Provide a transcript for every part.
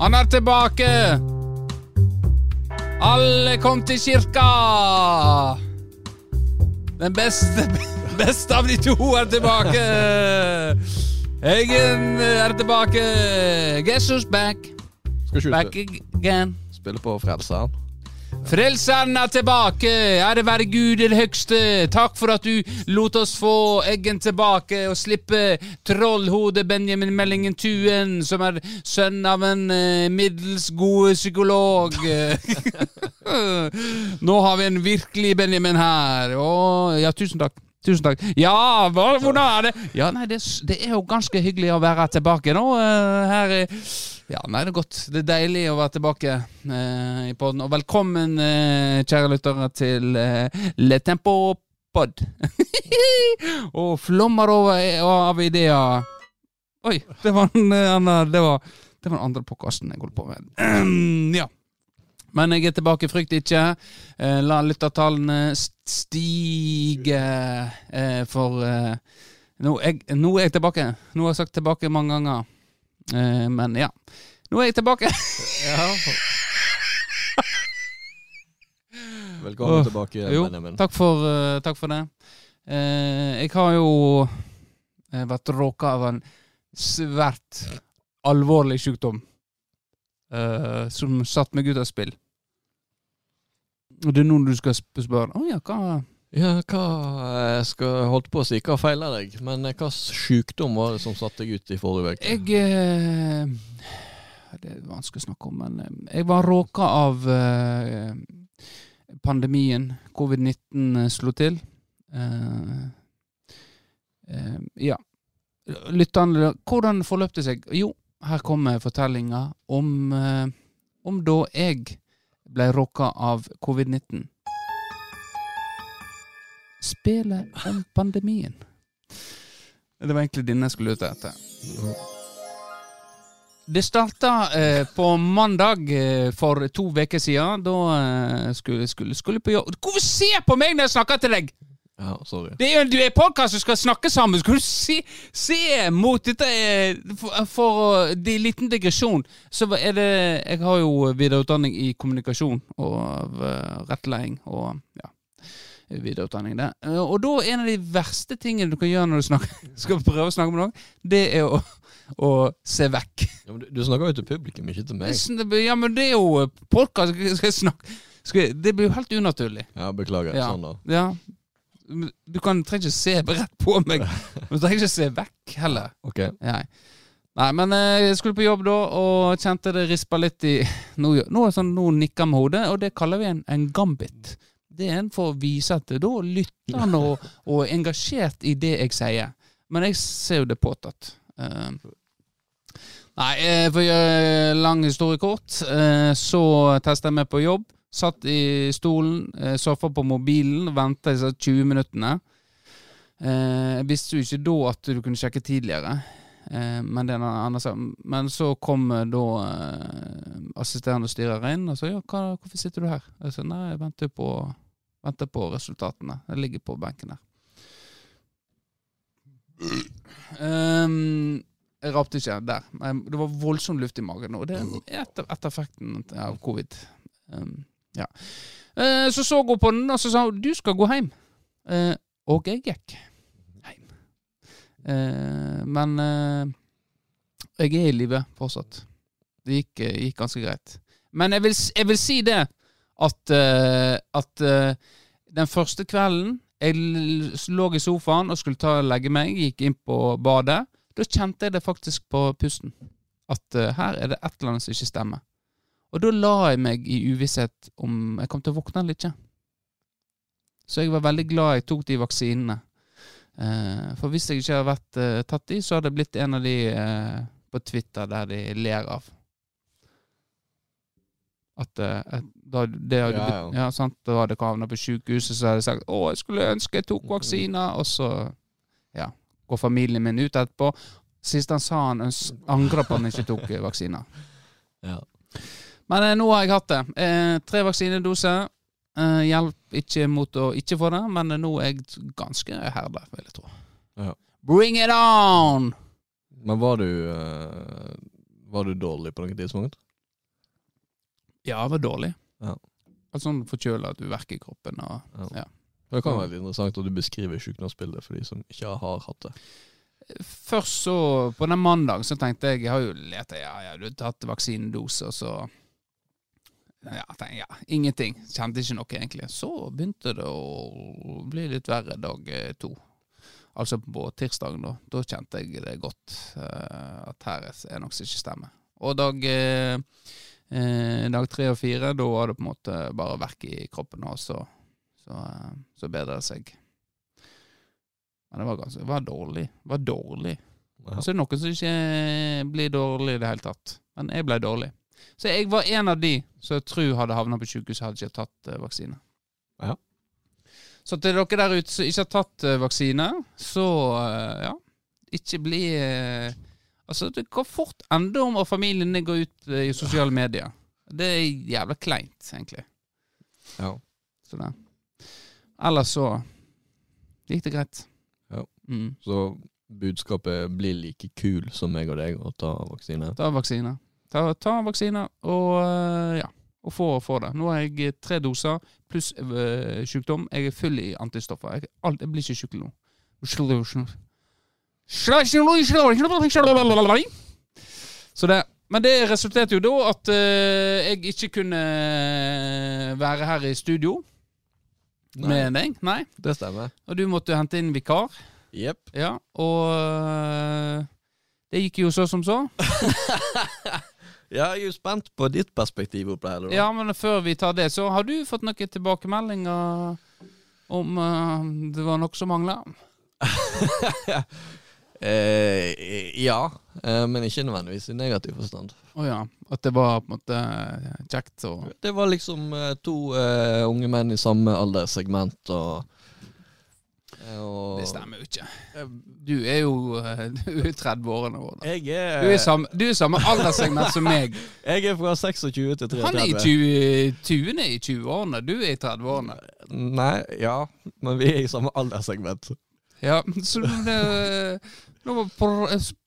Han er tilbake! Alle kom til kirka! Den beste, beste av de to er tilbake! Eggen er tilbake! Who's back? Skal ikke Back again. spille på Frelseren? Frelseren er tilbake! Ære være Gud i det høgste. Takk for at du lot oss få Eggen tilbake og slippe trollhodet Benjamin Meldingen Tuen, som er sønn av en eh, middels god psykolog. Nå har vi en virkelig Benjamin her. Å, ja, tusen takk. Tusen takk. Ja, hva, hvordan er det? Ja, nei, det, det er jo ganske hyggelig å være tilbake nå. eh, her i ja, nei, det er godt. Det er deilig å være tilbake eh, i podden. Og velkommen, eh, kjære lyttere, til eh, Le Tempo Pod. og flommer over av ideer. Oi, det var den, eh, andre- det var den andre podkasten jeg holdt på med. ja. Men jeg er tilbake, frykt ikke. Eh, la lyttertallene stige, eh, for eh, nå, er jeg, nå er jeg tilbake. Nå har jeg sagt tilbake mange ganger. Men ja. Nå er jeg tilbake. Ja. Velkommen tilbake, jo, Benjamin. Takk for, takk for det. Jeg har jo vært råka av en svært alvorlig sykdom eh, som satte meg ut av spill. Og det er noen du skal spørre Å ja, hva Ja, hva Jeg skal holdt på å si hva feiler deg, men hva sykdom var det som satte deg ut i forrige uke? Jeg eh, Det er vanskelig å snakke om, men eh, jeg var råka av eh, pandemien. Covid-19 slo til. Eh, eh, ja. Lytterne, hvordan forløp det seg? Jo, her kommer fortellinga om, eh, om da jeg ble råka av covid-19. Spelet om pandemien. Det var egentlig denne jeg skulle ut etter. Det starta eh, på mandag eh, for to uker siden. Da eh, skulle skulle på jobb Hvorfor se på meg når jeg snakker til deg?! Ja, sorry. Det er jo en, er podkast som skal snakke sammen. Skal du se, se mot dette eh, For, for det er en liten digresjon, så er det Jeg har jo videreutdanning i kommunikasjon og eh, rettledning og ja. Videreutdanning. Eh, Og da en av de verste tingene du kan gjøre når du snakker, skal prøve å snakke med noen, det er å, å se vekk. Ja, men du, du snakker jo til publikum, ikke til meg. Ja, men det er jo podkast. Skal jeg snakke skal jeg, Det blir jo helt unaturlig. Ja, beklager. Ja. Sånn, da. Ja. Du kan, trenger ikke se rett på meg, men du trenger ikke se vekk heller. Ok. Nei, Nei men eh, jeg skulle på jobb da, og kjente det rispa litt i Nå, nå, er det sånn, nå nikker med hodet, og det kaller vi en, en gambit. Det er en for å vise at da lytter han og, og er engasjert i det jeg sier. Men jeg ser jo det påtatt. Eh, nei, eh, for å gjøre lang historie kort, eh, så tester jeg meg på jobb. Satt i stolen, eh, surfa på mobilen, venta disse 20 minuttene. Eh, jeg visste jo ikke da at du kunne sjekke tidligere. Eh, men, sak. men så kom da assisterende styrer inn og sa ja, hva, hvorfor sitter du her? Jeg sa nei, jeg venter på, venter på resultatene. Jeg ligger på benken her. Um, jeg rapte ikke der. Det var voldsom luft i magen. Og det er etter, etter effekten av covid. Um, ja. Eh, så så hun på den, og så sa hun du skal gå hjem. Eh, og jeg gikk hjem. Eh, men jeg er i live fortsatt. Det gikk, gikk ganske greit. Men jeg vil, jeg vil si det at, at den første kvelden jeg lå i sofaen og skulle ta og legge meg, gikk inn på badet. Da kjente jeg det faktisk på pusten. At her er det et eller annet som ikke stemmer. Og da la jeg meg i uvisshet om jeg kom til å våkne eller ikke. Så jeg var veldig glad jeg tok de vaksinene. Eh, for hvis jeg ikke hadde vært eh, tatt de, så hadde jeg blitt en av de eh, på Twitter der de ler av. At da, det hadde Ja, ja. ja, sant? Da hadde jeg havna på sykehuset, så hadde jeg sagt 'Å, jeg skulle ønske jeg tok vaksiner', og så ja, går familien min ut etterpå. Sist han sa han angra på at han ikke tok vaksiner. Ja. Men eh, nå har jeg hatt det. Eh, tre vaksinedoser. Eh, hjelp ikke mot å ikke få det, men eh, nå er jeg ganske herda, vil jeg tro. Ja. Bring it on! Men var du eh, Var du dårlig på noe tidspunkt? Ja, jeg var dårlig. Ja. Altså sånn forkjøla at du verker i kroppen. Og, Ja. Ja. Det kan være litt interessant at du beskriver sykdomsbildet for de som ikke har hatt det. Først så, på den mandagen, så tenkte jeg Jeg har jo lett Ja, ja, du har tatt vaksinedose, og så ja, tenkte, ja, ingenting. Kjente ikke noe, egentlig. Så begynte det å bli litt verre dag eh, to. Altså på tirsdagen, da. Da kjente jeg det godt. Uh, at her er noe som ikke stemmer. Og dag eh, dag tre og fire, da var det på en måte bare verk i kroppen, og så, så, uh, så bedret det seg. Men det var ganske Det var dårlig. Det var dårlig. Ja. Og så er det noen som ikke blir dårlig i det hele tatt. Men jeg ble dårlig. Så jeg var en av de som jeg tror hadde havna på sykehus hadde ikke tatt eh, vaksine. Ja. Så til dere der ute som ikke har tatt eh, vaksine, så eh, ja, ikke bli Altså, det går fort ende om at familien går ut i sosiale medier. Det er jævla kleint, egentlig. Ja. Så det. Ellers så gikk det greit. Ja. Mm. Så budskapet blir like kul som meg og deg å ta vaksine. Ta vaksine. Ta, ta vaksine og øh, ja, og få, få det. Nå har jeg tre doser pluss øh, sykdom. Jeg er full i antistoffer. Jeg, alt, jeg blir ikke tjukk nå. Så det Men det resulterte jo da at øh, jeg ikke kunne være her i studio med deg. Nei. Det stemmer. Og du måtte hente inn vikar. Jepp. Ja, og øh, det gikk jo så som så. Ja, jeg er jo spent på ditt perspektiv oppi her. Ja, men før vi tar det, så har du fått noen tilbakemeldinger om uh, det var noe som mangla? Eh, ja, eh, men ikke nødvendigvis i negativ forstand. Å ja. At det var på en måte eh, kjekt og Det var liksom eh, to eh, unge menn i samme alderssegment og, og Det stemmer jo ikke. Du er jo eh, Du er i 30-årene våre. da. Jeg er, Du er samme, du er samme alderssegment som meg. jeg er fra 26 til 33. Han er i 20 20 er i 20-årene, du er i 30-årene. Nei, ja, men vi er i samme alderssegment. Ja, så det Nå må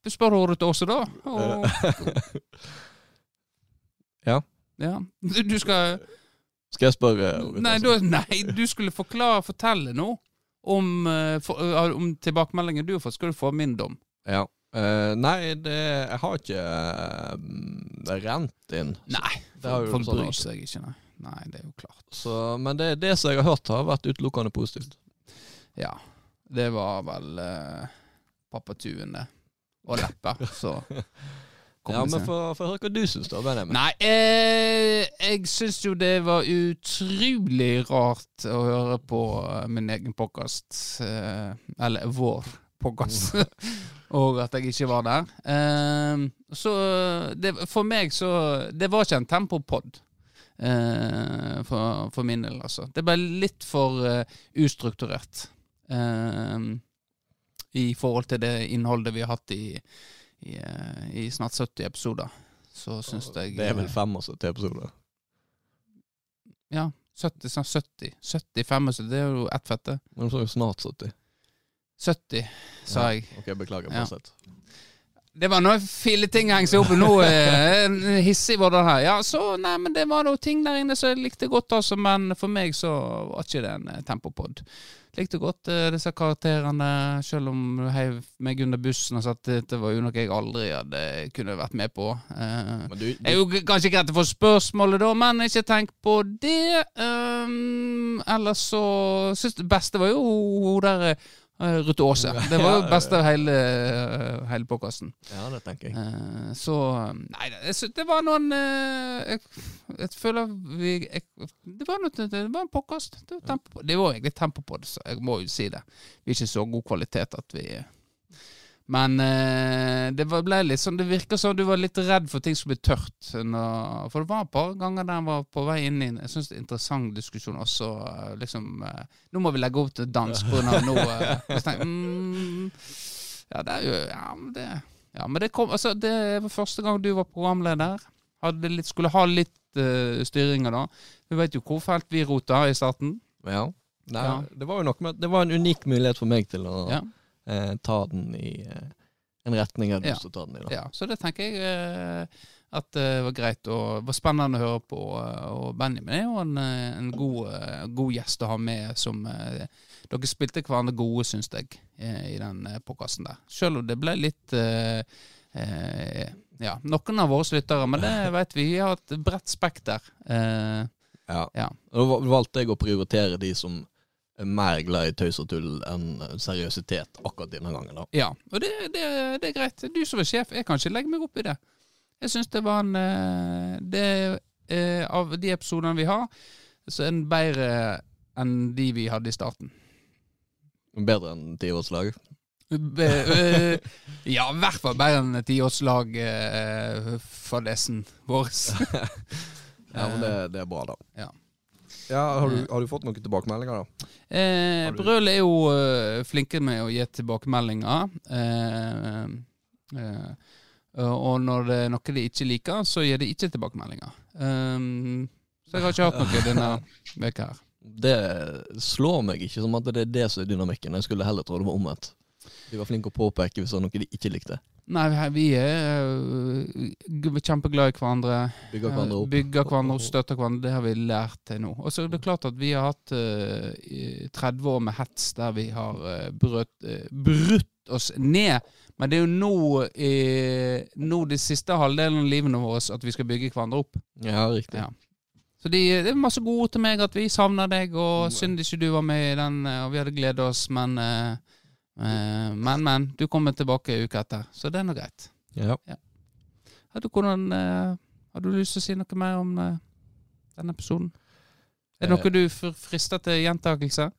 spør året til oss, da. Og, Ja. ja. Du, skal Skal jeg spørre? Nei, da, nei, du skulle forklare, fortelle nå om, eh, for, eh, om tilbakemeldingen du har fått. Skal du få min dom? Ja. Uh, nei, det, jeg har ikke uh, rent inn. Nei, Det har folk sånn bryr seg ikke, nei. Nei, det er jo klart. Så, men det, det som jeg har hørt, har vært utelukkende positivt. Ja, det var vel uh, pappatuene og lepper, så Ja, men få høre hva du syns, da, Benjamin. Nei, eh, jeg syns jo det var utrolig rart å høre på eh, min egen podkast. Eh, eller vår podkast. og at jeg ikke var der. Eh, så det, for meg så Det var ikke en tempopod. Eh, for, for min del, altså. Det ble litt for uh, ustrukturert. Eh, I forhold til det innholdet vi har hatt i, i, eh, i snart 70 episoder. Så syns jeg Det er vel 75 episoder. Ja, 70, snart 70. 70, 75, det er jo ett fette. Men du sa jo snart 70. 70, sa Ja. jeg. Ok, beklager. Ja. sett. Det var noen filleting henger seg opp i nå. eh, hissig var det her. Ja, så nei, men det var noen ting der inne som jeg likte godt, altså. Men for meg så var ikke det en eh, tempopod. Likte godt uh, disse karakterene, selv om du heiv meg under bussen og sa at dette var jo noe jeg aldri hadde kunne vært med på. Uh, du, Det er jo kanskje greit å få spørsmålet, da, men ikke tenk på det. Um, ellers så syns det beste var jo hun der uh, Ruth Aase. Det var jo best av hele, uh, hele podkasten. Ja, det tenker jeg. Uh, så um, Nei, det, var noen jeg, jeg føler vi jeg, Det var noe, det var en podkast. Det, det var egentlig tempo på det, så jeg må jo si det. Vi er ikke så god kvalitet at vi men eh, det var, ble litt sånn Det virker som du var litt redd for ting skulle bli tørt. Når, for det var et par ganger der jeg var på vei inn i en jeg synes det er interessant diskusjon. også. eh, liksom eh, Nå må vi legge opp til dans pga. noe eh, mm, Ja, det er jo Ja, men det, ja, men det kom Altså, det var første gang du var programleder. Litt, skulle ha litt uh, styringer da. Vi vet jo hvor fælt vi rota i starten. Ja. Nei, Ja. det var jo noe med Det var en unik mulighet for meg til å Ja. Eh, ta den i eh, en retning jeg hadde lyst til å ta den i. da. Ja, så det tenker jeg eh, At det var greit og var spennende å høre på. eh, Og Benjamin er jo en, eh, en god, eh, god gjest å ha med. Som eh, Dere spilte hverandre gode, syns jeg, eh, i den podkasten der. Selv om det ble litt eh, eh, Ja, noen av våre lyttere, men det vet vi. Vi har et bredt spekter. Eh, Ja. Ja. Da valgte jeg å prioritere de som mer glad i tøys og tull enn seriøsitet akkurat denne gangen. da. Ja, og det, det, det er greit. Du som er sjef, jeg kan ikke legge meg opp i det. Jeg syns det var en eh, det, eh, Av de episodene vi har, så er den bedre enn de vi hadde i starten. Bedre enn tiårslag. Eh, ja, i hvert fall bedre enn tiårslag uh, for dessen vår. Ja, men det, det er bra, da. Ja. Ja, har, du, har du fått noen tilbakemeldinger, da? Eh, du- Brøl er jo uh, flinke med å gi tilbakemeldinger. Eh, eh, og når det er noe de ikke liker, så gir de ikke tilbakemeldinger. Um, så jeg har ikke hatt noe denne veka her. Det slår meg ikke som at det er det som er dynamikken. Jeg skulle heller tro det var omvendt. De var flinke å påpeke hvis det var noe de ikke likte. Nei, vi er øh, kjempeglade i hverandre. Bygger hverandre opp. Bygger hverandre opp, støtter hverandre. Det har vi lært til nå. Og så er det klart at vi har hatt uh, 30 år med hets der vi har uh, brøt, uh, brutt oss ned. Men det er jo nå, I nå de siste halvdelen av livene våre at vi skal bygge hverandre opp. Ja, riktig. Ja. Så de, det er masse gode ord til meg at vi savner deg, og Mm. synd ikke du var med i den, eh, og vi hadde gledet oss, men eh, eh, Men, men. Du kommer tilbake uka etter, så det er nå greit. Ja. Har du, hvordan, eh, har du lyst til å si noe mer om eh, denne episoden? Er det Eh. noe du fr- frister til gjentakelse?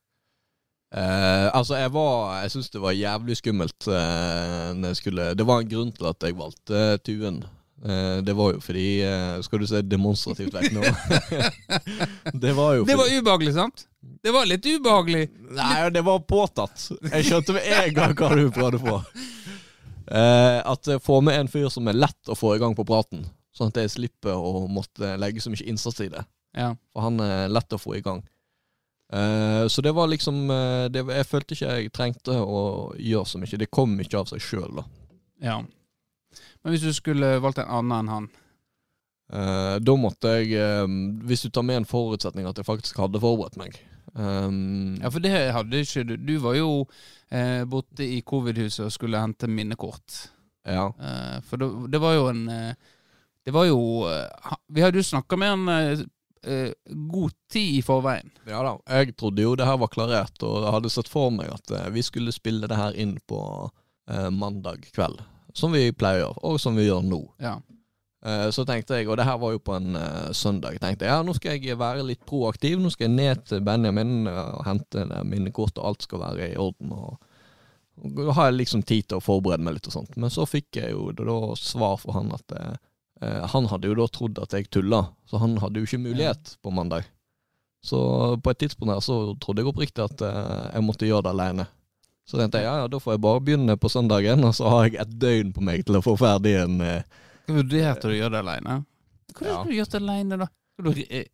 Eh, altså, jeg var Jeg syns det var jævlig skummelt eh, når jeg skulle Det var en grunn til at jeg valgte Tuen. Eh, det var jo fordi eh, Skal du se demonstrativt vekk nå? det var jo Det var ubehagelig, sant? Det var litt ubehagelig. Nei, det var påtatt. Jeg skjønte med en gang hva du prøvde på. Eh, at få med en fyr som er lett å få i gang på praten, sånn at jeg slipper å måtte legge så mye innsats i det. Ja. For han er lett å få i gang. Eh, så det var liksom det, Jeg følte ikke jeg trengte å gjøre så mye. Det kom ikke av seg sjøl, da. ja. Men hvis du skulle valgt en annen enn han Eh, da måtte jeg eh, Hvis du tar med en forutsetning at jeg faktisk hadde forberedt meg um, Ja, for det hadde ikke du. Du var jo eh, borte i covid-huset og skulle hente minnekort. ja. Eh, for det, det var jo en eh, Det var jo eh, Vi hadde jo snakka med han god tid i forveien. Ja da, jeg trodde jo det her var klarert, og jeg hadde sett for meg at vi skulle spille det her inn på eh, mandag kveld. Som vi pleier å gjøre, og som vi gjør nå. Ja. Eh, så tenkte jeg, og det her var jo på en uh, søndag, jeg ja, nå skal jeg være litt proaktiv. Nå skal jeg ned til Benjamin eh, og hente mine minnekortet, og alt skal være i orden. og og Da har jeg liksom tid til å forberede meg litt og sånt. Men så fikk jeg jo da svar fra han at eh, han hadde jo da trodd at jeg tulla, så han hadde jo ikke mulighet på mandag. Så på et tidspunkt her så trodde jeg oppriktig at uh, jeg måtte gjøre det alene. Så tenkte jeg ja, ja, da får jeg bare begynne på søndagen, og så har jeg et døgn på meg til å få ferdig en eh, Vurderte du å gjøre det aleine? Hvordan Ja. har du gjort det aleine, da? Du, eh,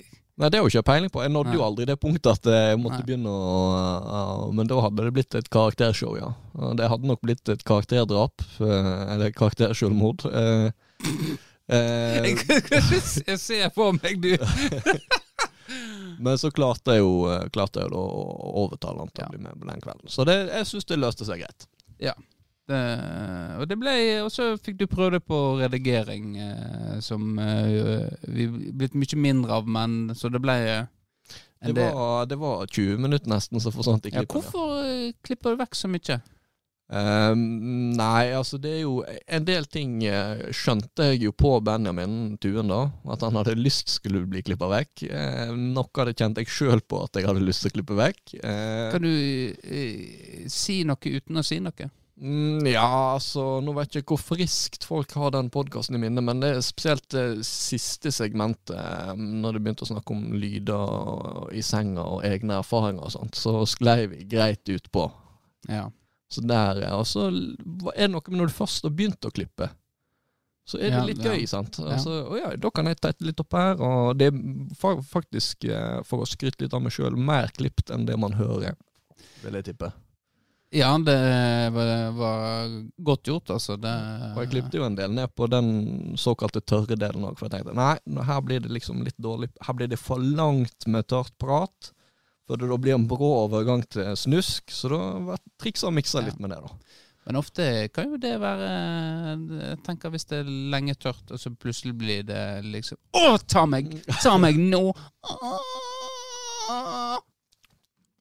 Nei, det har jo ikke peiling på. Jeg nådde jo aldri det punktet at eh, jeg måtte Nei. begynne å uh, Men da hadde det blitt et karaktershow, ja. Det hadde nok blitt et karakterdrap. Uh, eller karakterselvmord. Uh, jeg, jeg ser for meg du men så klarte jeg jo, eh, klarte jeg å overtale han til Ja. å bli med på den kvelden. Så det, jeg syns det løste seg greit. det, Og det ble Og så fikk du prøve det på redigering, eh, som eh, vi blitt mye mindre av, men så det ble eh, Det var, det var 20 minutter nesten som forsvant i Ja, hvorfor eh, klipper du vekk så mye? Ehm, nei, altså det er jo En del ting eh, skjønte jeg jo på Benjamin Tuen da. At han hadde lyst skulle bli klippa vekk. Uh, noe av det kjente jeg sjøl på at jeg hadde lyst til å klippe vekk. Uh, Kan du uh, si noe uten å si noe? mm, ja, altså Nå vet jeg ikke hvor friskt folk har den podkasten i minne, men det er spesielt det siste segmentet, eh, når de begynte å snakke om lyder i senga og egne erfaringer og sånt, så sklei vi greit ut på. Ja. Så der, ja. Og så er det noe med når du først har begynt å klippe, så er det Ja, litt ja. gøy, sant. Altså, å ja, da kan jeg tette litt opp her, og det er faktisk, eh, for å skryte litt av meg sjøl, mer klipt enn det man hører, vil jeg tippe. Ja, det var, var godt gjort, altså. Det, Og jeg klippet jo en del ned på den såkalte tørre delen òg, for jeg tenkte nei, her blir det liksom litt dårlig Her blir det for langt med tørt prat. For det da blir en brå overgang til snusk, så da triksa og miksa litt med det, da. Men ofte kan jo det være Jeg tenker hvis det er lenge tørt, og så plutselig blir det liksom Å, ta meg! Ta meg nå!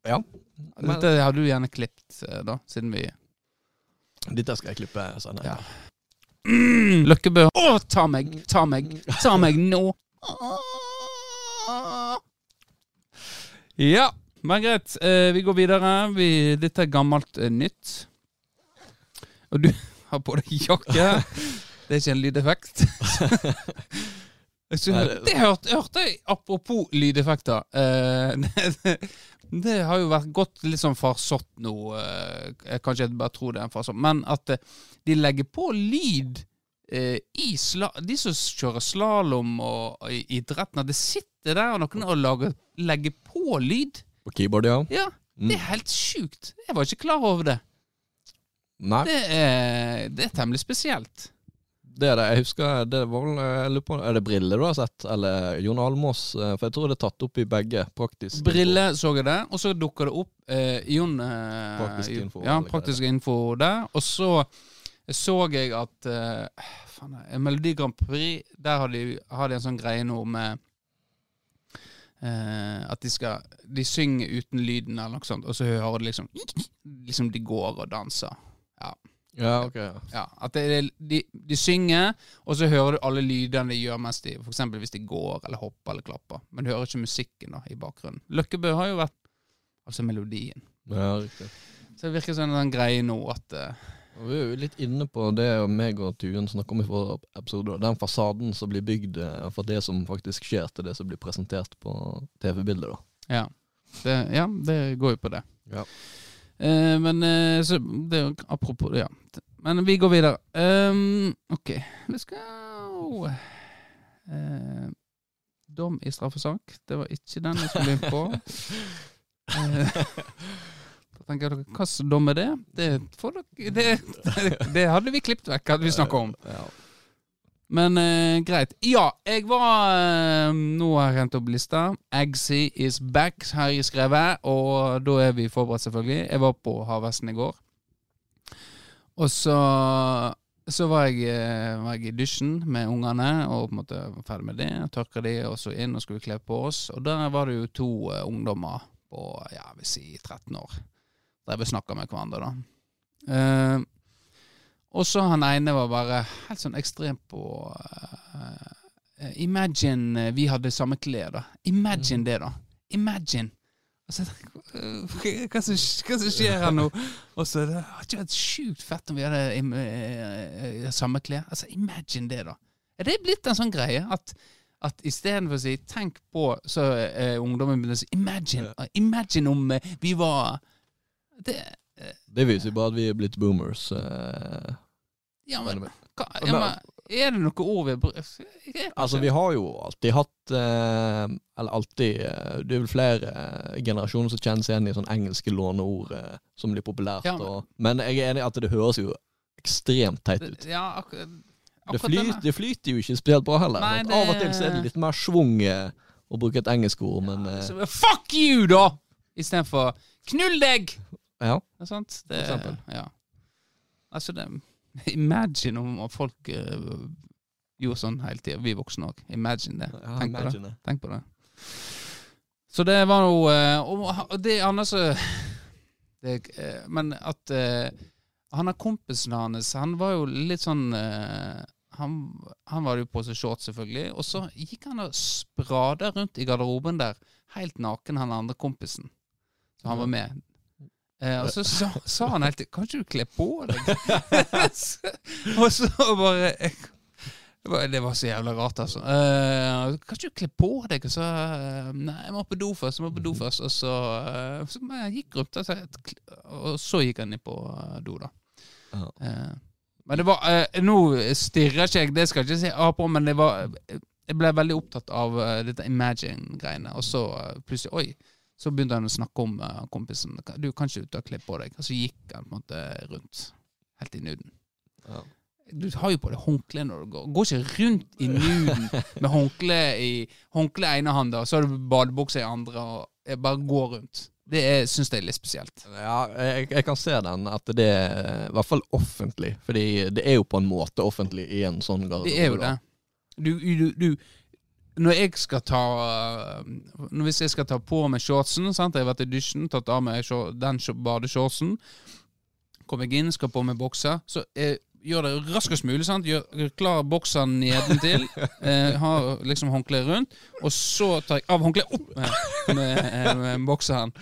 Ja. Men Dette har du gjerne klippet, eh, da, siden vi dette skal jeg klippe senere. Ja. mm, Løkkebø. Å, ta meg! Ta meg! Ta meg nå! Ja, men greit. Eh, vi går videre. Vi, dette er gammelt eh, nytt. Og du har på deg jakke. Det er ikke en lydeffekt. Det- det hørte, hørte jeg apropos lydeffekter. Eh, det, det har jo vært gått litt sånn farsott nå. Eh, jeg kanskje jeg bare tror det er en farsott. Men at eh, de legger på lyd De som kjører slalåm og, idretten, det sitter der og noen og lager, legger på lyd. På keyboard, ja. Ja, det er helt sjukt. Jeg var ikke klar over det. Nei, Det er, det er temmelig spesielt. det er det. Jeg husker det var vel jeg lurer på, Er det Brille du har sett? Eller Jon Almås? eh, For jeg tror det er tatt opp i begge. Praktisk. Brille så jeg det, og så dukker det opp eh, Jon eh, Praktisk info, Ja, praktisk info der. Og så så jeg at uh, fan, eh, Melodi Grand Prix, der har de, har de en sånn greie nå med uh, at de skal De synger uten lyden eller noe sånt, og så hører du liksom Liksom de går og danser. Ja. Ja, ok. ja. At det, de, de synger, og så hører du alle lydene de gjør mens de eksempel hvis de går eller hopper eller klapper. Men du hører ikke musikken da i bakgrunnen. Løkkebø har jo vært Altså melodien. Ja, riktig. Så det virker som en sånn greie nå at Og vi er jo litt inne på det meg og Tuen snakker om i forrige episode. Den fasaden som blir bygd fra for det som faktisk skjer, til det som blir presentert på TV-bildet. Ja. Ja, det går jo på det. Ja. Eh, men eh, så det, er jo- Apropos ja. Men vi går videre. Um, ok, vi skal Uh, Dom i straffesak. Det var ikke den jeg skulle inn på. Tenker dere, Hva slags dom er det? Det, dere, det, det hadde vi klippet vekk, hadde vi snakka om. Ja. Men eh, greit. Ja, jeg var eh, Nå har jeg rent opp lista. Eggsy is back, har jeg skrevet. Og da er vi forberedt, selvfølgelig. Jeg var på Havhesten i går. Og så så var jeg, eh, var jeg i dusjen med ungene og på en måte var ferdig med det. Tørka de, og så inn og skulle kle på oss. Og der var det jo to eh, ungdommer på ja, jeg vil si 13 år. Drev og snakka med hverandre, da. Eh, og så han ene var bare helt sånn ekstremt på eh, Imagine eh, vi hadde samme klær, da. Imagine det, da. Imagine. Altså, eh, hva, som, hva som skjer her nå? Og så det hadde ikke vært sjukt fett om vi hadde im- eh, eh, samme klær. Altså, imagine det, da. Er det blitt en sånn greie at at istedenfor å si 'tenk på', så er ungdommen begynner å si 'imagine'. Imagine om eh, vi var Det Det viser jo bare at vi er blitt boomers. eh, Ja, men, hva, ja, men Er det noe ord vi har brukt? Altså, vi har jo alltid hatt eh, Eller alltid eh, Det er vel flere eh, generasjoner som kjenner seg igjen i sånne engelske låneord eh, som blir populært. Ja, men- og, men jeg er enig i at det høres jo ekstremt teit ut. Ja, ak Det, akkurat flyt, det flyter jo ikke spesielt bra heller. Nei, det- Av og til så er det litt mer schwung eh, å bruke et engelsk ord, men ja, Så, Fuck you, da! Istedenfor 'knull deg'! Ja. Det er sant? Det, For eksempel. Ja. Altså, det Imagine om folk eh, gjorde sånn hele tida. Vi voksne òg. Imagine det. ja Tenk på det. det. Tenk på det. Så det var noe eh, Og det andre så det, eh, Men at han er kompisen hans, han var jo litt sånn han, han var jo på seg shorts, selvfølgelig. Og så gikk han og sprada rundt i garderoben der, helt naken, han andre kompisen. Så han var med. Eh, og så sa, sa han helt Kan ikke du kle på deg? og så bare jeg, det var- så jævla rart, altså. Eh, kan ikke du kle på deg? Og så Nei, jeg må på do først. Jeg må på do først. Og så, eh, så jeg gikk rundt, altså, og så gikk han inn på eh, do, da. Eh, men det var Nå stirrer ikke jeg, det skal jeg ikke si av på, men det var Jeg ble veldig opptatt av dette Imagine-greiene, og så plutselig Oi! Så begynte han å snakke om uh, kompisen. Du kan ikke ta kle på deg. Og så gikk han på en måte rundt. Helt i nuden. Ja. Du har jo på deg håndkle når du går. Gå ikke rundt i nuden med håndkle i håndkle ene hånda, og så har du badebukse i andre, og bare går rundt. Det syns jeg er litt spesielt. Ja, jeg, jeg kan se den, at det er i hvert fall offentlig. Fordi det er jo på en måte offentlig i en sånn garderobe. Det er jo det. Du, du, du Når jeg skal ta når Hvis jeg skal ta på meg shortsen sant? Jeg har vært i dusjen, tatt av meg den sh- badeshortsen. Kommer jeg inn, skal på meg bokser. Så jeg gjør det raskest mulig. sant? Gjør klar bokseren nedentil. Eh, har liksom håndkleet rundt. Og så tar jeg av håndkleet opp med, med, med bokseren.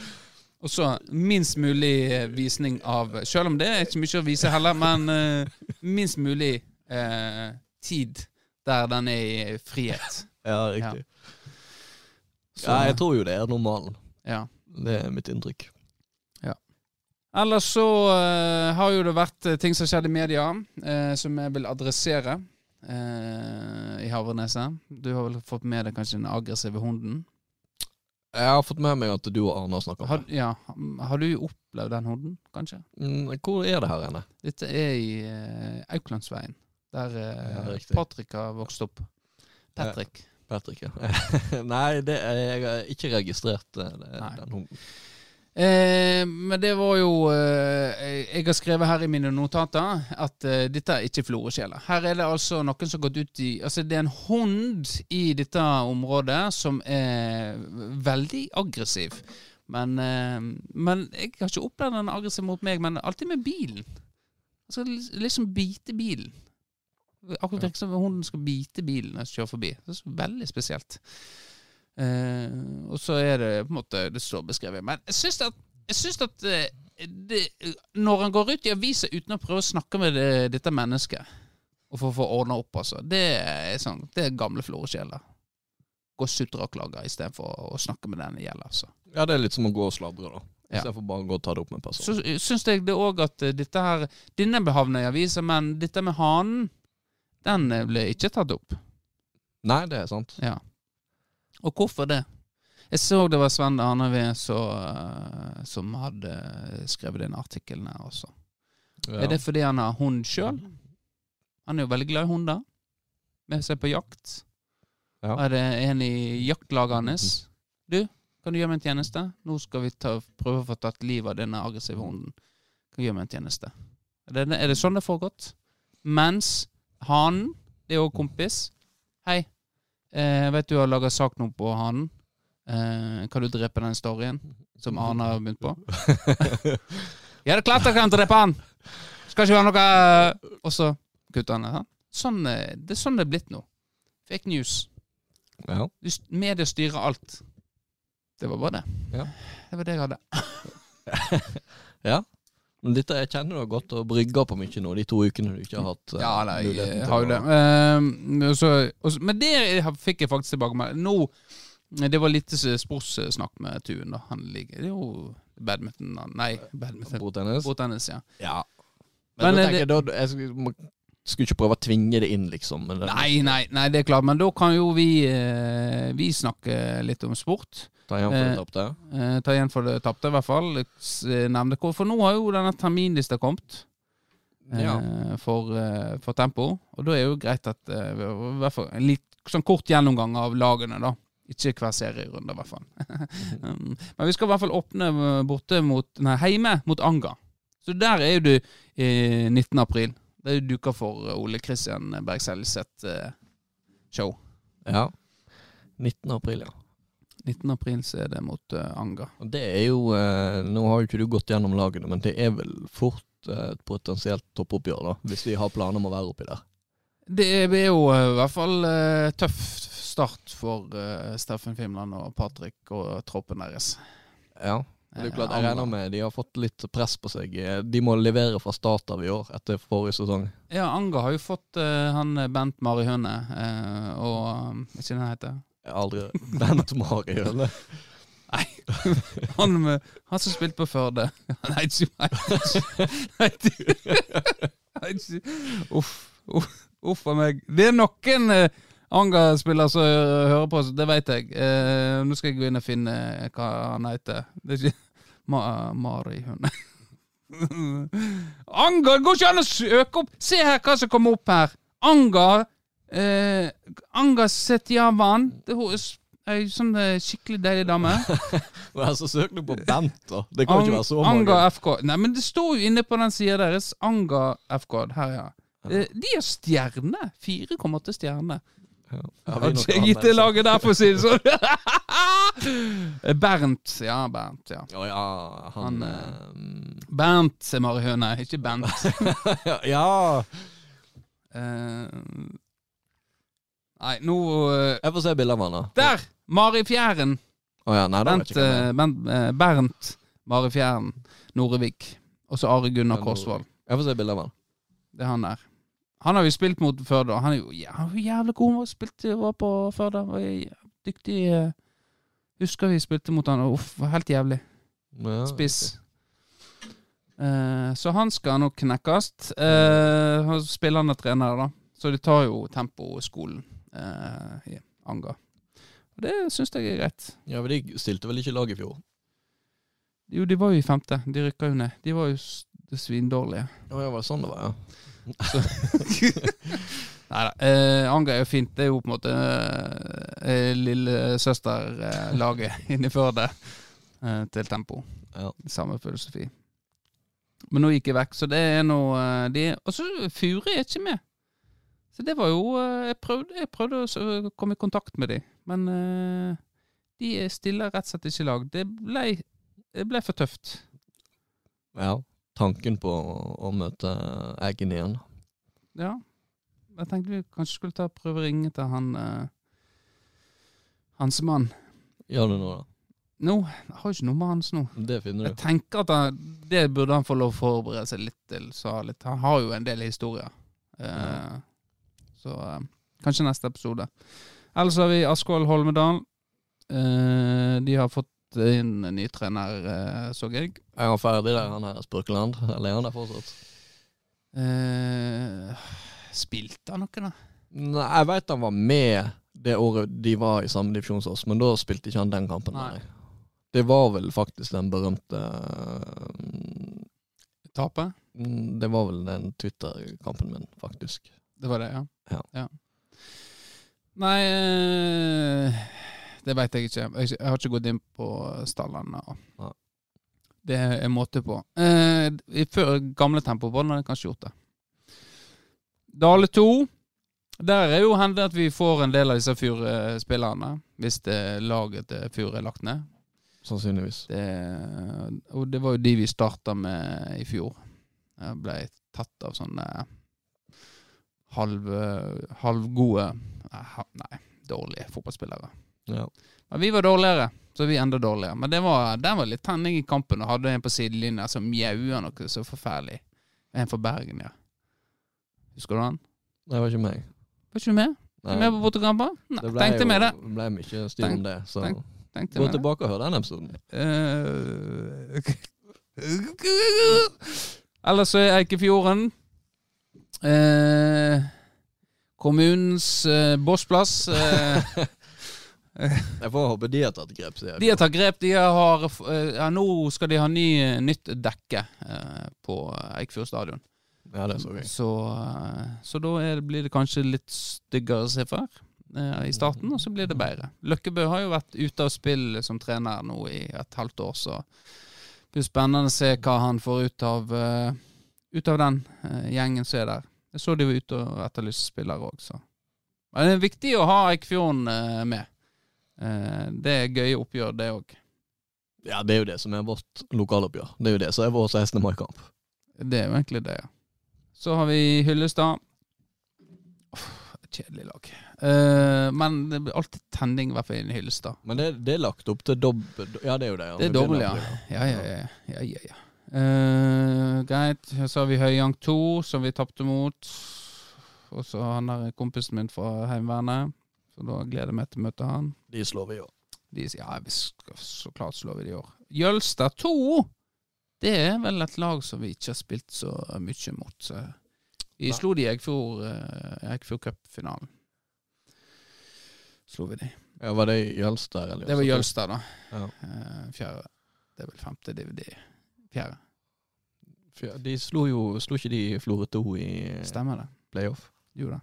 Og så minst mulig eh, visning av Selv om det er ikke mye å vise heller, men eh, minst mulig eh, tid der den er i frihet. Ja, riktig. Så, Ja, jeg tror jo det er normalen. ja. Det er mitt inntrykk. Ellers så uh, har jo det vært eh, ting som har skjedd i media, uh, som jeg vil adressere uh, i Havreneset. Du har vel fått med deg kanskje den aggressive hunden? Jeg har fått med meg at du og Arne har snakka om det. ja, har du opplevd den hunden, kanskje? Mm, Hvor er det her inne? Dette er i Auklandsveien, der uh, Ja. Patrick har vokst opp. Patrick. Patrick, ja. Nei, det er, jeg har ikke registrert eh, det, den hunden. Eh, men det var jo eh, Jeg har skrevet her i mine notater at eh, dette er ikke floresjeler. Her er det altså noen som har gått ut i Altså det er en hund i dette området som er veldig aggressiv. Men, eh, men jeg har ikke opplevd den aggressiv mot meg, men alltid med bilen. Altså liksom bite bilen. Akkurat virker som hunden skal bite bilen når jeg kjører forbi. Det er så veldig spesielt. Eh, og så er det på en måte Det står beskrevet. Men jeg syns at, jeg synes at eh, det, Når han går ut i avisa uten å prøve å snakke med det, dette mennesket, og for å få ordna opp, altså, det er sånn Det er gamle floresjeler. Gå og sutre og klage istedenfor å snakke med den det gjelder. Altså. Ja, det er litt som å gå og sladre, da. Ja. Istedenfor bare å gå og ta det opp med en person. Så syns jeg det òg at eh, dette her Denne behavner i avisa, men dette med hanen, den eh, ble ikke tatt opp. Nei, det er sant. Ja. Og hvorfor det? Jeg så det var Sven Arneved som, som hadde skrevet den artikkelen her også. Ja. Er det fordi han har hund sjøl? Han er jo veldig glad i hunder. Med seg på jakt. Ja. Er det en i jaktlaget hans? Du, kan du gjøre meg en tjeneste? Nå skal vi ta, prøve å få tatt livet av denne aggressive hunden. Kan du gjøre meg en tjeneste? Er det, er det sånn det har foregått? Mens hanen, det er òg kompis. Hei, eh, jeg vet du har laga sak nå på hanen. Eh, kan du drepe den storyen som Arne har begynt på? Ja, det er klart jeg kan drepe han! Skal ikke være noe Og så kutter han det. Sånn, eh, det er sånn det er blitt nå. Fake news. Ja. Media styrer alt. Det var bare det. Ja. Det var det jeg hadde. ja. Men dette jeg kjenner du har gått og brygga på mye nå, de to ukene du ikke har hatt uh, Ja, nei, jeg har jo det. Uh, så- og men det fikk jeg faktisk tilbake med. Nå Det var litt sportssnakk med Tuen, da. Han ligger Det er jo badminton Nei, badminton. Bordtennis? Bordtennis, ja. Ja. Men, Men, da eh, tenker jeg, da, jeg skulle, ikke prøve å tvinge det inn, liksom. Nei, nei, nei, det er klart. Men da kan jo vi eh, Vi snakke litt om sport. Ta igjen for det eh, tapte. Eh, ta igjen for det tapte, i hvert fall. Eh, Nevne hvor. For nå har jo denne terminlista kommet. eh, Ja. for, eh, for tempo. Og da er jo greit at i hvert fall en litt sånn kort gjennomgang av lagene, da. Ikke hver serierunde, i hvert fall. um, men vi skal i hvert fall åpne borte mot Nei, heime mot Anga. Så der er jo du eh, 19. april. Det er jo duka for eh, Ole Kristian Berg sitt eh, show. Ja. 19. april, ja. 19. april så er det mot uh, Anga. Og det er jo eh, Nå har jo ikke du gått gjennom lagene, men det er vel fort eh, et potensielt toppoppgjør, da. Hvis vi har planer om å være oppi der. Det er jo eh, i hvert fall eh, tøff start for eh, Steffen Fimland og Patrick og troppen deres. Ja. Det er klart, Eh, Jeg regner med de har fått litt press på seg. Eh, De må levere fra start av i år, etter forrige sesong. Ja, Anga har jo fått uh, han Bent Mari Høne uh, og Hva det han heter? Aldri Bent Mari Høne. Han, med, han som spilte på Førde. Nei, Nei, Nei, Uff. Uff a meg. Det er noen eh, Anga-spiller som hører på, så det vet jeg. Eh, nå skal jeg gå inn og finne hva han heter. Det er ikke Ma Mari hun. Anga! Det går ikke an å søke opp! Se her hva som kommer opp her. Anga eh, Anga Setjavan. Det er Ei sånn eh, skikkelig deilig dame. Hun er så søkende på Bent, da. Det kan ikke være så Anga mange. FK. Nei, men det står jo inne på den sida deres. Anga FK. Her, ja. Eh, De har stjerne. 4,8 stjerner. Ja. Jeg vi ikke gitt det laget der, for å si det sånn. Bernt. Ja, Bernt. ja Oh, ja, han, Han, Bernt er Mari Høne, ikke Bent. eh, Ja! Uh, nei, nå uh, Jeg får se bilde av han, da. Der! Mari Fjæren. Oh, ja, nei, da uh, Bent, jeg eh, er. Bernt, eh, Mari Fjæren. Norevik. Og så Are Gunnar Korsvold. Jeg får se bilde av han. Det er han der. Han har vi spilt mot før, da. Han er jo jo jævlig god. Han var spilte, var på før, da. Var dyktig. eh, Husker vi spilte mot han. Uff, var helt jævlig. Ja, Spiss. Eh, så han skal nok knekkes. Uh, han spillende trener, da. Så de tar jo temposkolen uh, i Anga. Og det syns jeg er greit. Ja, men De stilte vel ikke lag i fjor? Jo, de var jo i femte. De rykka jo ned. De var jo svindårlige. Å ja, var det sånn det var, ja. Nei da. Eh, Anga er jo fint. Det er jo på en måte eh, lillesøsterlaget inni Førde eh, til Tempo. Ja. Samme filosofi. Men nå gikk jeg vekk, så det er noe eh, de, Og så Fure er ikke med. Så det var jo eh, Jeg prøvde, jeg prøvde å komme i kontakt med de, men eh, de stiller rett og slett ikke i lag. Det ble, det ble for tøft. ja. Tanken på å, å møte Eggen igjen. Ja. Jeg tenkte vi kanskje skulle ta prøve å ringe til han eh, Hansemann. Gjør det nå, da? Nå, jeg har ikke noe med hans nå. Det finner du. Jeg tenker at han, det burde han få lov å forberede seg litt til. Så litt. Han har jo en del historier. Eh, Så eh, kanskje neste episode. Ellers har vi Askvoll Holmedal. Eh, de har fått inn en ny trener, eh, så jeg. Er han ferdig der, han her Spurkeland? Eller er han der fortsatt? Eh, spilte han noe, da? Nei, jeg veit han var med det året de var i samme divisjon som oss, men da spilte ikke han den kampen. Nei. Nei. Det var vel faktisk den berømte Tapet? Mm, Det var vel den Twitter-kampen min, faktisk. Det var det, ja? Ja. Nei eh, Det veit jeg ikke. Jeg, har ikke gått inn på stallene. Ja. Det er måte på. Eh, I før gamle tempo hadde jeg kanskje gjort det. Dale 2. Der er jo hendt at vi får en del av disse Fyr-spillerne. hvis det laget til Fyr er lagt ned. Sannsynligvis. Det, og det var jo de vi starta med i fjor. Jeg ble tatt av sånne halv, halvgode eh, Nei, dårlige fotballspillere. Ja. Men vi var dårligere, så vi enda dårligere. Men det var, den var litt tenning i kampen, og hadde en på sidelinja som mjaua noe så forferdelig. En fra Bergen, ja. Husker du han? Det var ikke meg. Var ikke du med? Nei, Med på bortekamper? Nei, det tenkte jo, med det. ble mye styr om det, så tenk- Tenkte gå tilbake og hør den episoden. Uh, Ellers så er Eikefjorden uh, kommunens uh, bossplass. Eh, Jeg får håpe de har tatt grep. de har tatt grep. De har, eh, ja, nå skal de ha ny, nytt dekke eh, på Eikfjord stadion. Ja, det så jeg. Så, eh, så da det- blir det kanskje litt styggere se for eh, i starten, og så blir det bedre. Løkkebø har jo vært ute av spill som trener nå i et halvt år, så det blir spennende å se hva han får ut av, eh, ut av den eh, gjengen som er der. Jeg så de var ute og etterlyste spillere òg, så. Men det er viktig å ha Eikfjorden eh, med. Eh, det er gøye oppgjør, det òg. Ja, det er jo det som er vårt lokaloppgjør. Det er jo det som er vår 16. mai-kamp. Det er jo egentlig det, ja. Så har vi Hyllestad. Uff, kjedelig lag. Uh, men det blir alltid tenning, i hvert fall i Hyllestad. Men det, det er lagt opp til dobbel Ja, det er jo det. ja. Det er dobbel, ja. Ja, ja, ja. ja, ja, ja. Uh, greit. Så har vi Høyang 2, som vi tapte mot. Og så han der kompisen min fra Heimevernet. Så da gleder jeg meg til å møte han. De slår vi jo. De sier ja, vi skal så klart slår vi de i år. Jølstad 2! Det er vel et lag som vi ikke har spilt så mye mot. Så vi Nei. slo de i Eikfjord uh, Cup-finalen. slo vi de. Ja, Var det Jølster? Eller? Det var Jølstad, da. Ja. Eh, fjerde. Det er vel femte DVD. Fjerde. Fjerde. De slo jo Slo ikke de Florø 2 i Stemmer det. playoff? Jo da.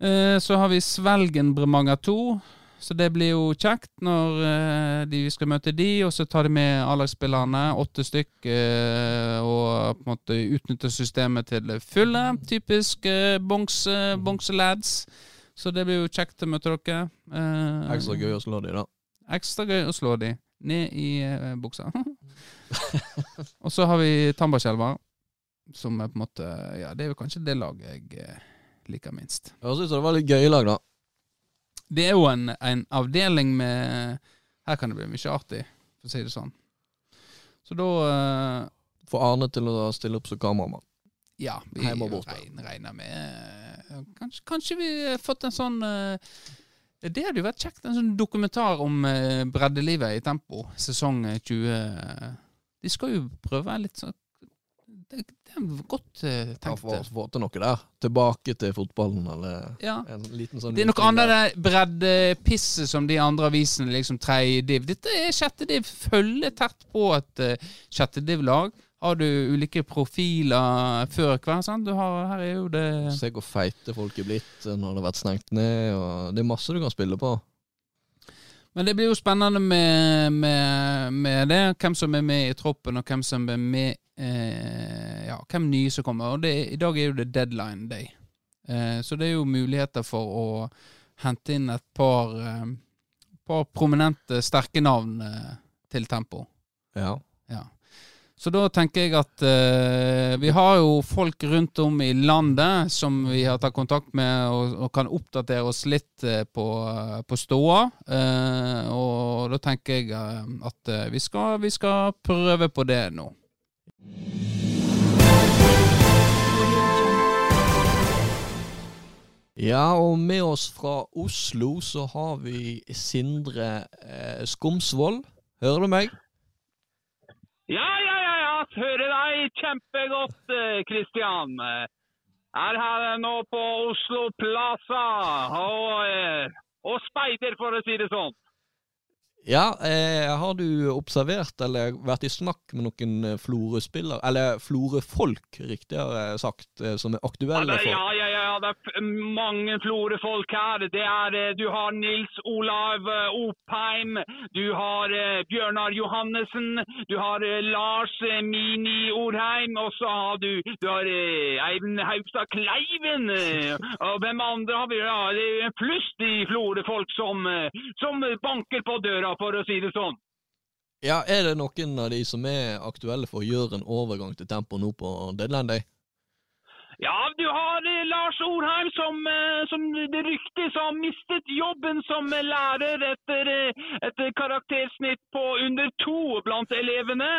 Eh, så har vi Svelgenbremanga 2. Så det blir jo kjekt når eh, de vi skal møte de, og så tar de med A-lagsspillerne, åtte stykk, eh, og på en måte utnytter systemet til fulle. Typisk bongse-lads. Så det blir jo kjekt å møte dere. Ekstra gøy å slå de, da. Ekstra gøy å slå de ned i buksa. og så har vi Tambakjelva, som er på en måte Ja, det er jo kanskje det laget jeg liker minst. Jeg synes det var litt gøy lag, da. Det er jo en, en avdeling med Her kan det bli mye artig, for å si det sånn. Så da uh, Få Arne til å stille opp som kameramann. Ja, vi regner, regner med eh, kanskje, kanskje vi har fått en sånn uh, Det hadde jo vært kjekt, en sånn dokumentar om breddelivet i Tempo, sesong 20 De skal jo prøve litt sånn Det, det er godt eh, tenkt. få, få til noe der. Tilbake til fotballen, eller Ja. en liten sånn Det er noe annet det breddepisset som de andre avisene, liksom tredje div. Dette er sjette div. Følger tett på et uh, sjette div-lag. Har du ulike profiler før hver, sant? Du har, her er jo det Se hvor feite folk er blitt når det har vært stengt ned. Og det er masse du kan spille på. Men det blir jo spennende med, med, med det. Hvem som er med i troppen, og hvem som er med eh, Ja, hvem nye som kommer. Og det, i dag er jo det deadline day. Eh, så det er jo muligheter for å hente inn et par, eh, par prominente, sterke navn eh, til tempo. Ja. Så da tenker jeg at eh, vi har jo folk rundt om i landet som vi har tatt kontakt med og, og kan oppdatere oss litt eh, på, på ståa. Eh, og da tenker jeg eh, at eh, vi, skal, vi skal prøve på det nå. ja, og med oss fra Oslo så har vi Sindre eh, Skomsvold. Hører du meg? Ja, ja, ja, høre deg kjempegodt, Kristian. Er her nå på Oslo Plaza og, eh, og speider, for å si det sånn. Ja, eh, har du observert eller vært i snakk med noen eh, Florø-spillere, eller Florø-folk, riktigere sagt, eh, som er aktuelle for ja, ja, ja, det er mange Florø-folk her. Det er, eh, du har Nils Olav Opheim, du har Bjørnar Johannessen, du har Lars Mini Orheim, og så har du, du har Eivind Haugstad Kleiven. Og hvem andre har vi? Ja, det er en flust i Florø-folk som, som banker på døra, for å si det sånn. Ja, Er det noen av de som er aktuelle for å gjøre en overgang til tempo nå på deadline day? Ja, du har eh, Lars Orheim som, eh, som det ryktes har mistet jobben som lærer etter eh, et karaktersnitt på under to blant elevene.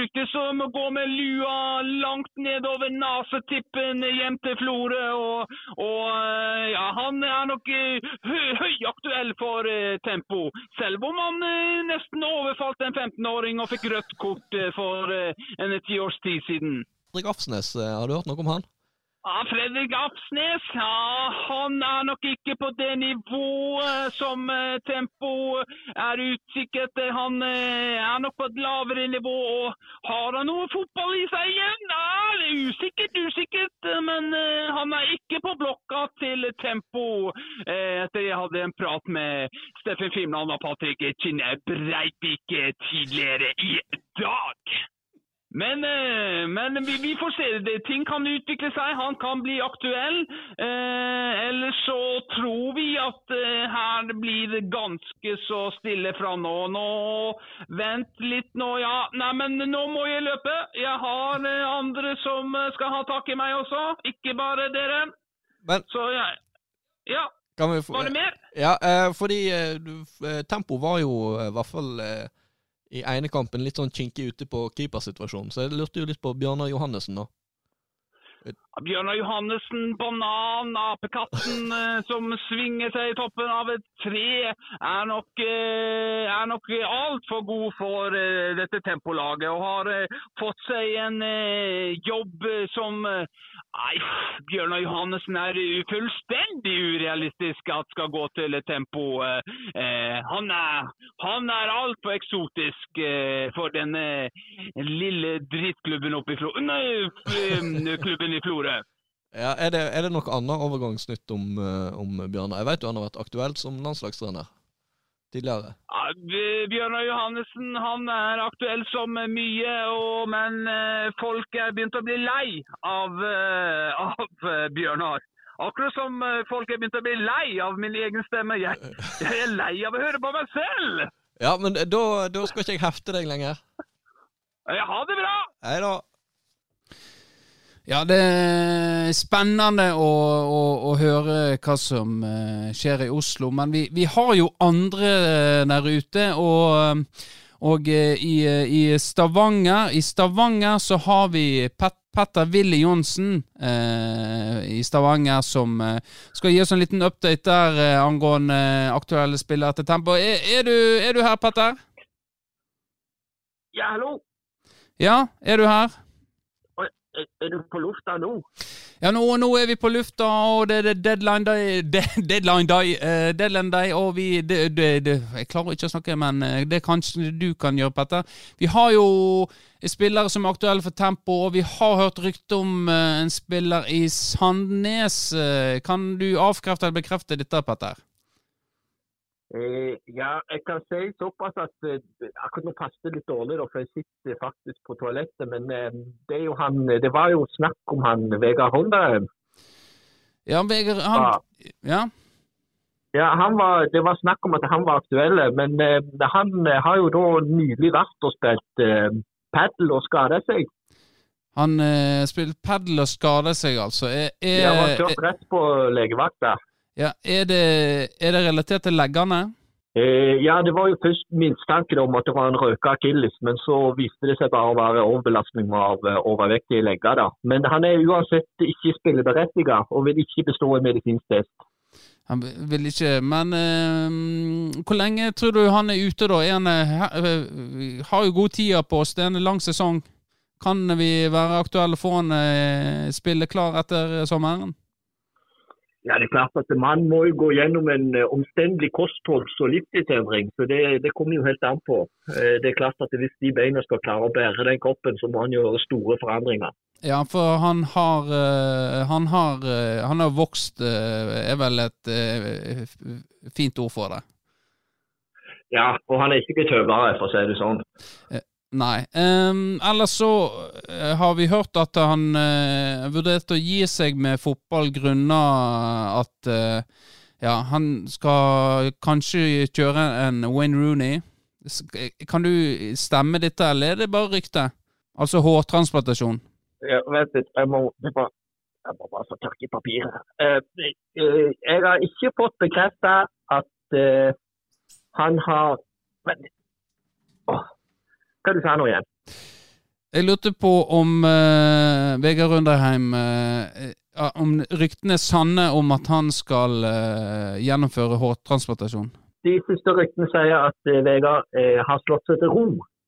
Ryktes som å gå med lua langt nedover nesetippen hjem til Florø. Og, og ja, han er nok hø høyaktuell for tempo. Selv om han nesten overfalt en 15-åring og fikk rødt kort for en ti års tid siden. Fredrik Afsnes, har du hørt noe om han? Ja, Fredrik Apsnes ja, han er nok ikke på det nivået som eh, Tempo er utkikk. Han eh, er nok på et lavere nivå. og Har han noe fotball i seg igjen? Ja, det er usikkert, usikkert. Men eh, han er ikke på blokka til Tempo. Eh, etter jeg hadde en prat med Steffen Fimland og Patrick Kinne Breivik tidligere i dag. Men, eh, men vi, vi får se. Det, ting kan utvikle seg. Han kan bli aktuell. Eh, ellers så tror vi at eh, her blir det ganske så stille fra nå. Nå Vent litt nå, ja. Nei, men nå må jeg løpe. Jeg har eh, andre som eh, skal ha tak i meg også. Ikke bare dere. Men Så jeg Ja, kan vi få var det mer? Ja, eh, fordi Tempo var jo i hvert fall i ene kampen litt sånn kinkig ute på keepersituasjonen, så jeg lurte jo litt på Bjørnar Johannessen, da. Bjørnar Johannessen, banan, apekatten eh, som svinger seg i toppen av et tre, er nok, eh, er nok altfor god for eh, dette tempolaget. Og har fått seg en jobb som Nei, Bjørnar Johannessen er fullstendig urealistisk at skal gå til tempo. Eh, eh, han er, han er altfor eksotisk eh, for denne lille drittklubben oppe i Flo... Nei, klubben i Florø. Ja, er, det, er det noe annet overgangsnytt om, eh, om Bjørnar? Jeg vet jo han har vært aktuelt som landslagstrener tidligere. Ja, Bjørnar Johannessen han er aktuell som mye, og, men eh, folk er begynt å bli lei av, eh, av eh, Bjørnar. Akkurat som folk er begynt å bli lei av min egen stemme. Jeg, jeg er lei av å høre på meg selv! Ja, men da, da skal ikke jeg hefte deg lenger. Ja, Ha det bra! Hei da. Ja, det er spennende å, å, å høre hva som eh, skjer i Oslo, men vi, vi har jo andre eh, der ute, og, og eh, i, i Stavanger I Stavanger så har vi Pet, Petter Willy Johnsen eh, i Stavanger som skal gi oss en liten update der angående aktuelle spillere til Tempo. Er, er, du, er du her, Petter? Ja, hallo! Ja, er du her? Er, du på lufta nå? Ja, nå, nå er vi på lufta, og det er deadline day, de, deadline day, uh, deadline day og vi de, de, Jeg klarer ikke å snakke, men eh, det kanskje du kan gjøre, Petter. Vi har jo spillere som er aktuelle for tempo, og vi har hørt rykte om uh, en spiller i Sandnes. Uh, Kan du avkrefte eller bekrefte dette, Petter? Eh, ja, jeg kan si såpass at eh, akkurat nå passer det litt dårlig, da, for jeg sitter faktisk på toalettet. Men eh, det, han, det var jo snakk om han Vegard Honda. Ja, Vegard han, Ja, Ja. ja han var, det var snakk om at han var aktuell, men eh, han eh, har jo da nylig vært og spilt eh, padel og skada seg. Han eh, spilte padel og skada seg, altså. Er, er, Han var kjørt rett på legevakta. Ja, er, det, er det relatert til leggene? Eh, ja, det var jo først mistanken om at det var en røka akilles, men så viste det seg bare å være overbelastning av eh, overvektige legger. da. Men han er uansett ikke spilleberettiget og vil ikke bestå en medisinsk test. Han vil ikke Men eh, hvor lenge tror du han er ute, da? Er han, eh, har jo god tid på oss. Det er en lang sesong. Kan vi være aktuelle for han eh, spille klar etter sommeren? Ja, det er klart at Man må jo gå gjennom en eh, omstendelig kostholds- og livsstilsendring, så det, det kommer jo helt an på. Eh, det er klart at Hvis de beina skal klare å bære den kroppen, så må han gjøre store forandringer. Ja, for han har eh, Han har, han har vokst, er vel et fint ord for det. Ja, og han er ikke tøvere, for å si det sånn. Nei. Um, ellers så eh, har vi hørt at han uh, vurderte å gi seg med fotball grunnet at uh, ja, han skal kanskje kjøre en Wayne Rooney. Kan du stemme dette, eller er det bare rykte? Altså hårtransplantasjon. Ja, vent litt, jeg må, jeg må, jeg må bare få tak papiret. Uh, jeg har ikke fått bekreftet at han har Vent litt. Hva du sa nå igjen? Jeg lurte på om uh, Vegard Runderheim eh, eh, Om ryktene er sanne om at han skal uh, gjennomføre hårtransplantasjon. De siste ryktene sier at Vegard har slått seg til ro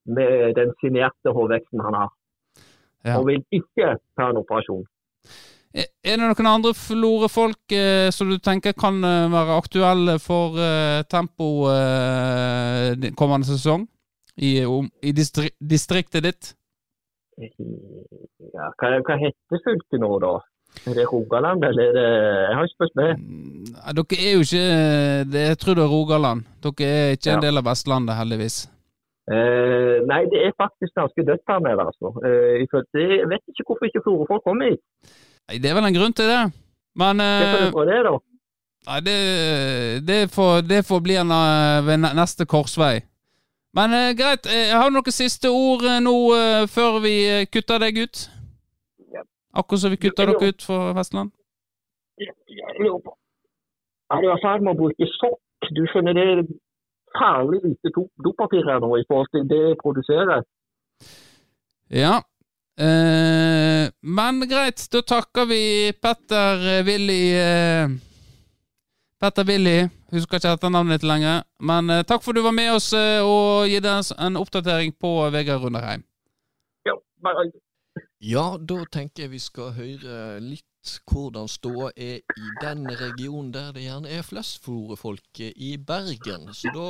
med den signerte hårveksten han har, Ja. og vil ikke ta en operasjon. Er det noen andre Florø-folk eh, som du tenker kan være aktuelle for eh, tempo eh, kommende sesong? I, i distri distriktet ditt? Ja, hva, hva heter fylket nå, da? Er det Rogaland, eller er det Jeg har ikke spurt med. Ja, Dere er jo ikke det, Jeg tror det er Rogaland. Dere er ikke en del av Vestlandet, heldigvis. Eh, nei, det er faktisk ganske dødt her nede, altså. Eh, jeg vet ikke hvorfor ikke Florø-folk kommer hit. Nei, Det er vel en grunn til det. Men Hva eh, er det da? Nei, det, det, får, det får bli en, eh, ved neste korsvei. Men eh, greit, eh, har du noen siste ord eh, nå eh, før vi kutter deg ut? Ja. Akkurat som vi kutter dere ut for Vestland? Jeg lurer på Er du i ferd med å bruke sokk? Du skjønner det er farlig lite do- dopapir her nå i forhold til det jeg produserer. Ja. Eh, men greit, da takker vi Petter Willy eh, Petter Willy, husker ikke etternavnet ditt lenger. Men eh, takk for du var med oss eh, og gitt oss en oppdatering på Vegard Runderheim. Ja, bare Ja, da tenker jeg vi skal høre litt hvordan ståa er i den regionen der det gjerne er flest florefolk, i Bergen. Så da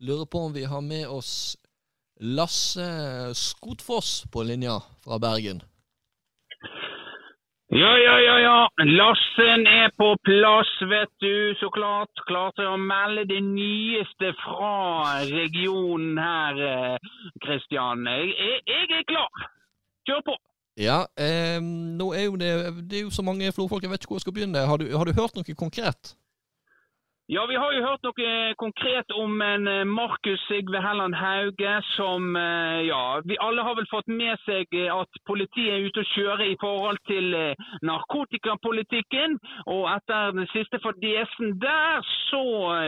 lurer jeg på om vi har med oss Lasse Skotfoss på linja fra Bergen. Ja, ja, ja, ja. Lassen er på plass, vet du. Så klart. Klar til å melde det nyeste fra regionen her, Kristian. Jeg, jeg, jeg er klar. Kjør på. Ja, eh, nå er jo det, det er jo så mange florfolk, jeg vet ikke hvor jeg skal begynne. Har du, har du hørt noe konkret? Ja, vi har jo hørt noe konkret om en eh, Markus Sigve Helland Hauge som eh, Ja, vi alle har vel fått med seg eh, at politiet er ute og kjører i forhold til narkotikapolitikken. Og etter den siste fadesen der, så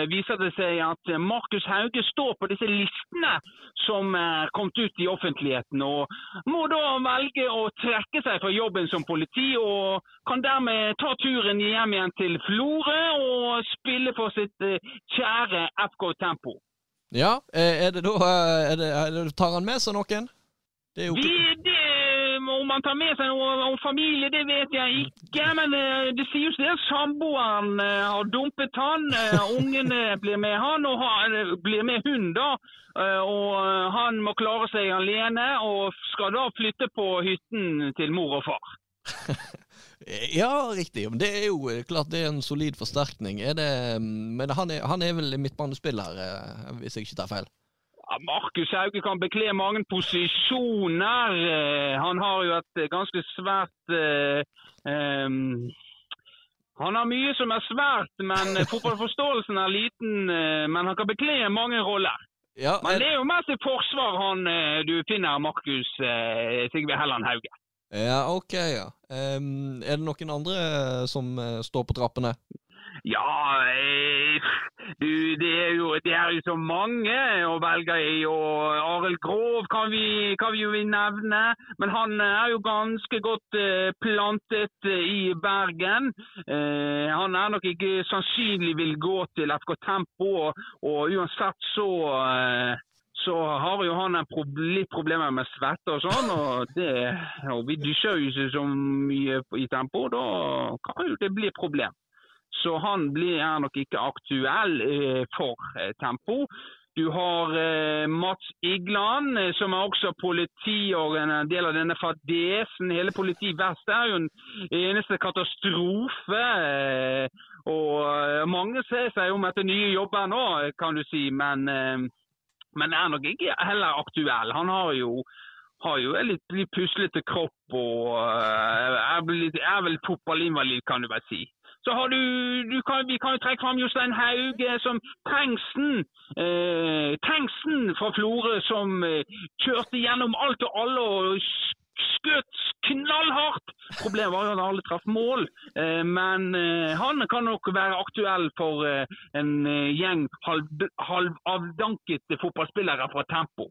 viser det seg at Markus Hauge står på disse listene som er kommet ut i offentligheten. Og må da velge å trekke seg fra jobben som politi, og kan dermed ta turen hjem igjen til Florø og spille for sitt eh, kjære FK Tempo. Ja, eh, er det da eh, er det, er det, Tar han med seg noen? Det er jo ikke... det, om han tar med seg noen om familie, det vet jeg ikke. Men det sies det at samboeren har dumpet han. Ungene blir med han, og han blir med hun, da. Og han må klare seg alene, og skal da flytte på hytten til mor og far. Ja, riktig. Men det er jo eh, klart det er en solid forsterkning. Er det, mm, men han er, han er vel midtbanespiller, eh, hvis jeg ikke tar feil? Ja, Markus Hauge kan bekle mange posisjoner. Eh, han har jo et ganske svært um, Han har mye som er svært, men fotballforståelsen er liten. Men han kan bekle mange roller. Ja, men det er jo mest i forsvar han du finner Markus Sigve Helland Hauge. Ja, ok, ja. Um, er det noen andre eh, som uh, står på trappene? Ja, eh, du, det er, jo, det er jo så mange å velge i. og Arild Grov kan vi, kan vi, jo nevne. Men han er jo ganske godt eh, plantet eh, i Bergen. Eh, han er nok ikke sannsynlig vil gå til FK Tempo. Og, og uansett så eh, så har jo han litt problemer med svette og sånn. Og, det, og vi dusjer jo så mye i tempo, da kan jo det bli problem. Så han blir, nok ikke aktuell eh, for eh, tempo. Du har eh, Mats Igland, eh, som er også politi og en del av denne fadesen. Hele Politi Vest er jo en eneste katastrofe. Eh, og eh, mange ser seg om etter nye jobber nå, kan du si. Men men er nok ikke heller aktuell. Han har jo, har jo en litt, litt puslete kropp og uh, er, litt, er, vel fotballinvalid, kan du vel si. Så har du, du kan, Vi kan jo trekke fram Jostein Hauge som Tengsen. Eh, Tengsen fra Florø som eh, kjørte gjennom alt og alle og skjøt knallhardt. Problemet var jo at han aldri traff mål. Eh, men eh, han kan nok være aktuell for eh, en gjeng halvavdankede fotballspillere fra Tempo.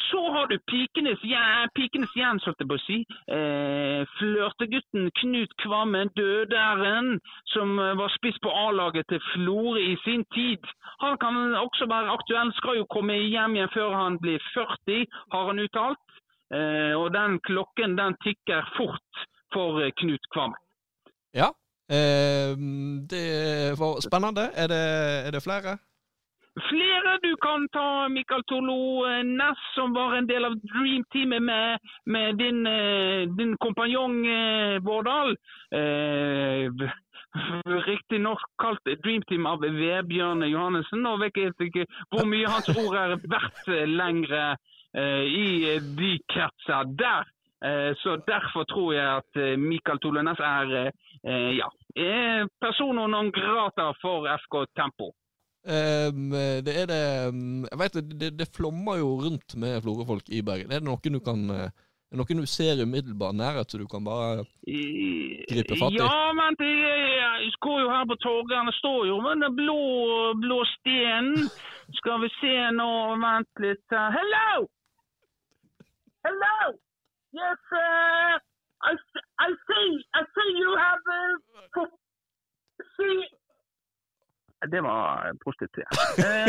Så har du Pikenes, ja, Pikenes Jens, holdt jeg på å si. Eh, Flørtegutten Knut Kvammen, dødæren, som var spiss på A-laget til Florø i sin tid. Han kan også være aktuell, skal jo komme hjem igjen før han blir 40, har han uttalt. Eh, og den klokken den tikker fort for eh, Knut Kvam. Ja, eh, det var spennende. Er det, er det, flere? Flere. Du kan ta Mikael Tolo Ness, Næss, som var en del av Dream Teamet med, med din, din kompanjong Vårdal. Eh, Riktignok kalt Dream Team av Vebjørn Johannessen. og vet ikke hvor mye hans ord er verdt lenger Eh, i eh, de kretser der. Eh, så Derfor tror jeg at Mikael Tolenes er ja, personer non grata for FK Tempo. Um, det er det Jeg vet det, det, flommer jo rundt med florefolk i Bergen. Er det noen du kan er det noen du ser umiddelbar nærhet så du kan bare gripe fatt i? Ja, men det, jeg går jo her på torget. Det står jo med den blå, blå stenen. Skal vi se nå, vent litt. Hello! Hello. Yes, uh, I, I see. I see you have uh, see. Det var prostituert.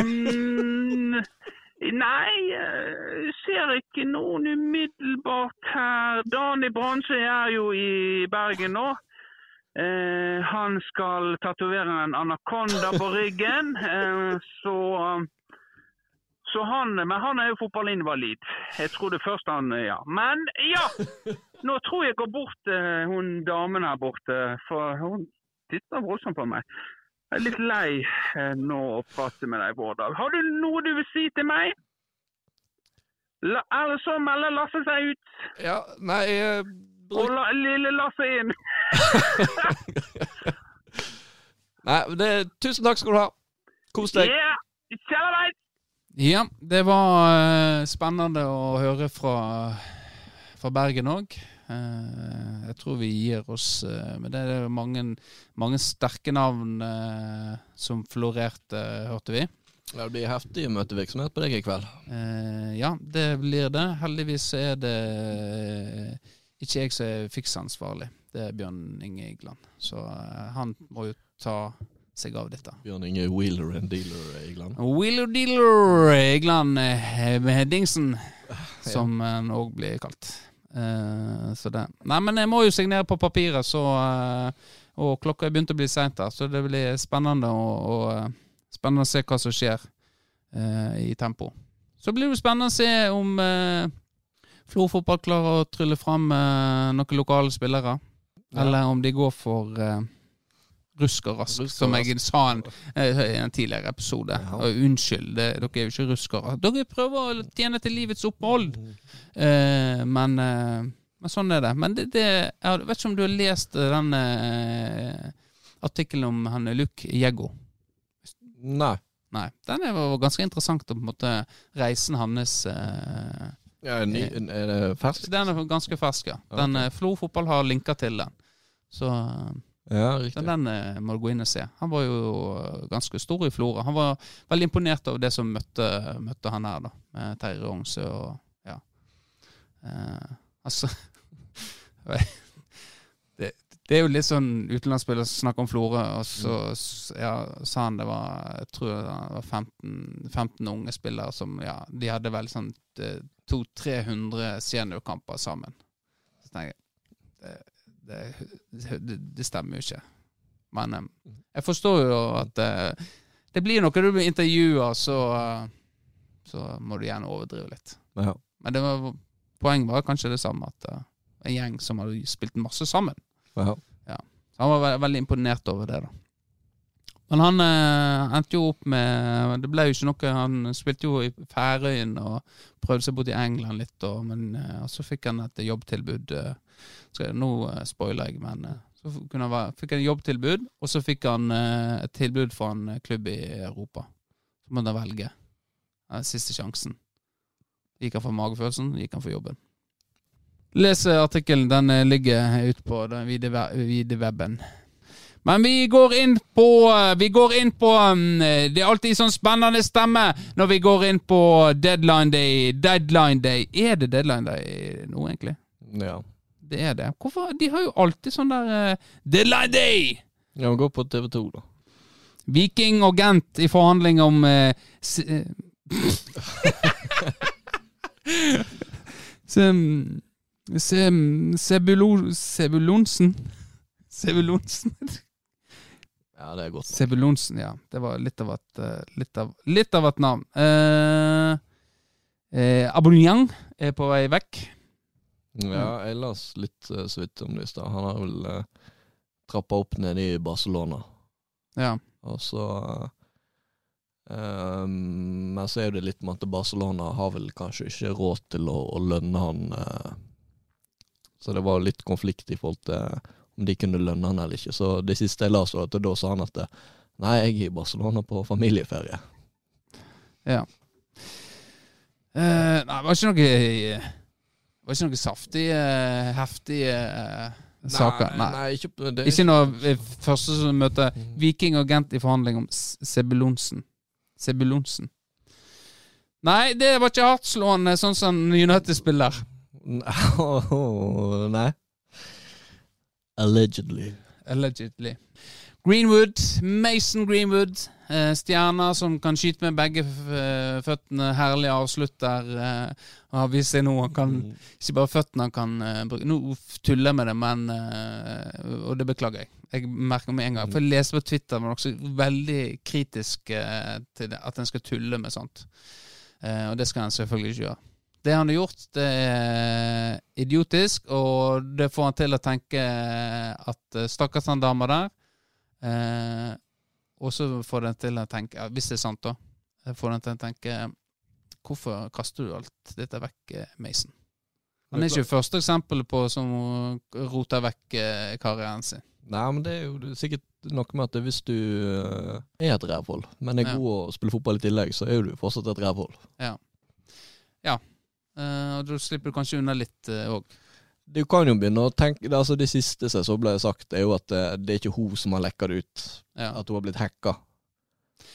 um, Nei, jeg ser ikke noen umiddelbart her. Dani Bronse er jo i Bergen nå. Uh, han skal tatovere en anakonda på ryggen. uh, så, så han Men han er jo fotballinvalid. Jeg trodde først han Ja. Men ja! Nå tror jeg jeg går bort til hun damen her borte, for hun titter voldsomt på meg. Jeg er litt lei uh, nå å prate med deg, Vårdal. Har du noe du vil si til meg? La, eller så melder Lasse seg ut, Ja, nei eh, og la, lille Lasse inn. Nei, det, tusen takk skal du ha. Kos deg. Ja, kjære Ja, det var eh, spennende å høre fra, fra Bergen òg. jeg tror vi gir oss eh, med det. Er mange, mange sterke navn eh, som florerte, hørte vi. Det blir heftig møtevirksomhet på deg i kveld. Eh, ja, det blir det. Heldigvis er det eh, ikke jeg som er fiksansvarlig. Det er Bjørn Inge Igland. Så eh, han må jo ta seg av dette. Bjørn Inge Wheeler and Dealer Egeland. Wheeler Dealer Igland eh, med Dingsen, som han òg blir kalt. Eh, så det. Nei, men jeg må jo signere på papiret, så eh, Og klokka er begynt å bli seint her, så det blir spennende å, eh, spennende å se hva som skjer eh, i tempo. Så blir det spennende å se om eh, Flo fotball klarer å trylle fram eh, noen lokale spillere. Ja. Eller om de går for eh, rusk og rask, Rusk og som jeg sa en, eh, i en tidligere episode. Ja. Og unnskyld, det, dere er jo ikke ruskere. Dere prøver å tjene til livets opphold, eh, men, eh, men sånn er det. Men det, det, jeg vet ikke om du har lest den eh, artikkelen om han Luke Jeggo? Nei. Nei. Den jo ganske interessant, på en måte reisen hans eh, Ja, ny, er det fersk? Den er ganske fersk, ja. Den, Ok. eh, Flo fotball har linka til den. Så eh, Ja, så riktig. den eh, må du gå inn og se. Han var jo eh, ganske stor i Flora. Han var veldig imponert av det som møtte, møtte han her, da. Med Terje Rognsø og ja. Eh, altså det, det er jo litt sånn utenlandsspiller som snakker om Florø, og så ja, sa han det var Jeg tror det var 15, 15 unge spillere som Ja, de hadde vel sånn 200-300 seniorkamper sammen. Så tenker jeg det, det, det, det stemmer jo ikke. Men eh, jeg forstår jo at eh, det blir noe du blir intervjua, så, eh, så må du gjerne overdrive litt. Ja. Men det var, poenget var kanskje det samme, at eh, en gjeng som hadde spilt masse sammen. Ja. Så han var veldig imponert over det, da. Men han eh, endte jo opp med Det ble jo ikke noe Han spilte jo i Færøyene og prøvde seg bort i England litt, og, men eh, så fikk han et jobbtilbud. eh, jeg, nå eh, spoiler jeg, men eh, så han være, fikk han jobbtilbud, og så fikk han eh, et tilbud fra en klubb i Europa. Så måtte han velge. Siste sjansen. Gikk han for magefølelsen, gikk han for jobben. Les artikkelen. Den ligger ute på den vide, vide webben. Men vi går inn på eh, Vi går inn på mm, Det er alltid sånn spennende stemme når vi går inn på deadline day. Deadline day. Er det deadline day nå, egentlig? ja. Det er det. Hvorfor? De har jo alltid sånn der eh, Deadline day! Ja, men gå på TV 2, da. Viking og Gent i forhandling om uh, s- eh, Sem... Sem... Sebulo... Sebulonsen? Sebulonsen? Ja, det er godt. Sebulonsen, ja. Det var litt av et, eh, litt av, litt av et navn. Eh, eh, Aubameyang er på vei vekk. Ja, jeg las litt eh, så vidt om det i stad. Han har vel eh, trappa opp nede i Barcelona. Ja. Og så eh, Men så er det litt med at Barcelona har vel kanskje ikke råd til å, å lønne han eh, Så det var litt konflikt i forhold til om de kunne lønne han eller ikke. Så det siste jeg la, så at da sa han at Nei, jeg er i Barcelona på familieferie. ja. Eh, nei, det var ikke noe Det var ikke noe saftige, heftige eh, saker. Nei. nei ikke, på- det, Ikke når første som møter Viking og Gent i forhandling om Sebulonsen. Sebulonsen. Nei, det var ikke hardtslående sånn som United spiller. Nei. Allegedly. Allegedly. Greenwood, Mason Greenwood. Stjerna stjerner som kan skyte med begge eh, føttene. Herlig avslutter. Eh, har vist seg nå han kan Ikke bare føttene han kan eh, bruke. Nå tuller jeg med det, men eh, Og det beklager jeg. Jeg merker med en gang. For jeg leste på Twitter, men også veldig kritisk eh, til det, at en skal tulle med sånt. Eh, og det skal en selvfølgelig ikke gjøre. Det han har gjort, det er idiotisk, og det får han til å tenke at eh, stakkars han dama der. Eh, og så får den til å tenke, ja, hvis det er sant, da, eh, får den til å tenke Hvorfor kaster du alt dette vekk, eh, Mason? Han er ikke første eksempelet på som roter vekk eh, karrieren sin. Nei, men det er jo sikkert noe med at hvis du eh, er et rævhold, men er Ja. god å spille fotball i tillegg, så er du fortsatt et rævhold. Eh, og da slipper du kanskje unna litt òg. Du kan jo begynne å tenke altså Det siste som ble sagt, er jo at det, det er ikke hun som har lekka det ut. ja. At hun har blitt hacka.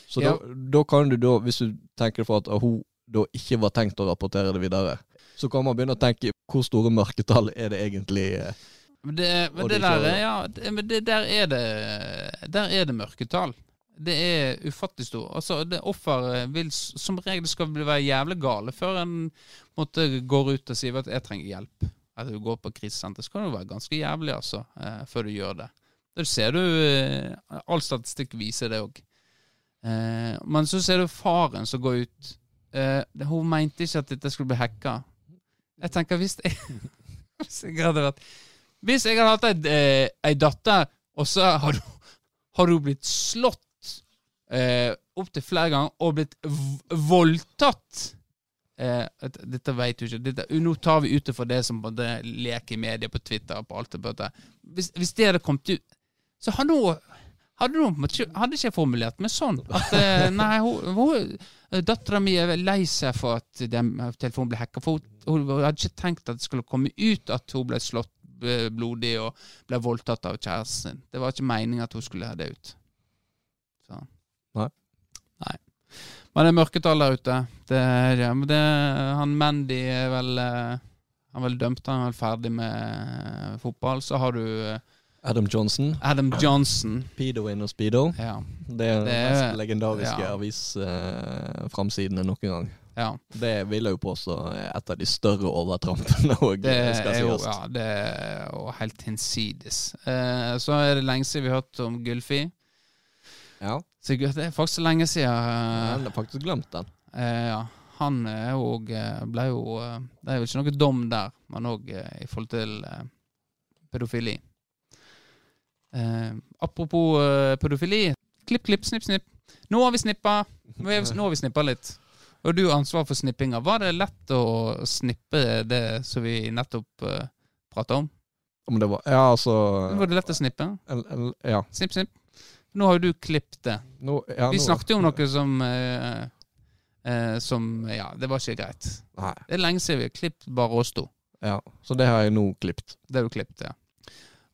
Så Ja. da, da kan du da, hvis du tenker for at hun da ikke var tenkt å rapportere det videre, så kan man begynne å tenke hvor store mørketall er det egentlig eh, Men det, men det det der er, ja, det, men det der er det Der er det mørketall. Det er ufattelig stor. Altså, det offer vil som regel skal være jævlig gale før en måtte går ut og sier at 'jeg trenger hjelp'. At du går på krisesenter. Så kan det være ganske jævlig, altså, eh, før du gjør det. Da ser du eh, All statistikk viser det òg. Eh, men så ser du faren som går ut. Eh, hun mente ikke at dette skulle bli hacka. Jeg tenker hvis jeg, hvis jeg hadde vært Hvis jeg hadde hatt ei, eh, datter, og så har du, du blitt slått eh, opptil flere ganger og blitt voldtatt eh, Dette vet du ikke. Dette, nå tar vi ut det som både leker i media på Twitter og på alt det bøtte. Hvis, hvis det hadde kommet ut, så hadde hun hadde, hun, hadde ikke jeg formulert meg sånn. At eh, nei, hun, dattera mi er lei seg for at den, telefonen ble hacka. For hun, hun hadde ikke tenkt at det skulle komme ut at hun ble slått eh, blodig og ble voldtatt av kjæresten sin. Det var ikke meningen at hun skulle ha det ut. Så. Nei. Men det er mørketall der ute. Det det. Det, han Mandy er vel eh, Han er vel dømt, han er vel ferdig med eh, fotball. Så har du eh, Adam Johnson, Adam Johnson. Pedo in og Speedo. Ja. Det er den mest legendariske ja. avisframsidene noen gang. ja. Det vil jeg jo påstå er et av de større overtrampene òg, Det er jo, ja, det er helt hinsides. Eh, så er det lenge siden vi har hørt om Gylfi. Ja, Så det er faktisk så lenge siden. jeg eh, har faktisk glemt den. eh, ja. Han òg ble jo eh, Det er jo ikke noe dom der, men òg i forhold til eh, pedofili. Eh, apropos eh, pedofili. Klipp, klipp, snipp, snipp. Nå har vi snippa. Nå har vi, snippa litt. Og du har ansvar for snippinga. Var det lett å snippe det som vi nettopp uh, prata om? Om det var Ja, altså Var det lett å snippe? L, l, Ja. Snipp, snipp. Nå har jo du klippet det. Nå, ja, Vi nå- snakket jo om noe som eh, eh, Som Ja, det var ikke greit. Nei. Det er lenge siden vi har klippet bare oss to. Ja, så det har jeg nå klippet. Det har du klippet, ja.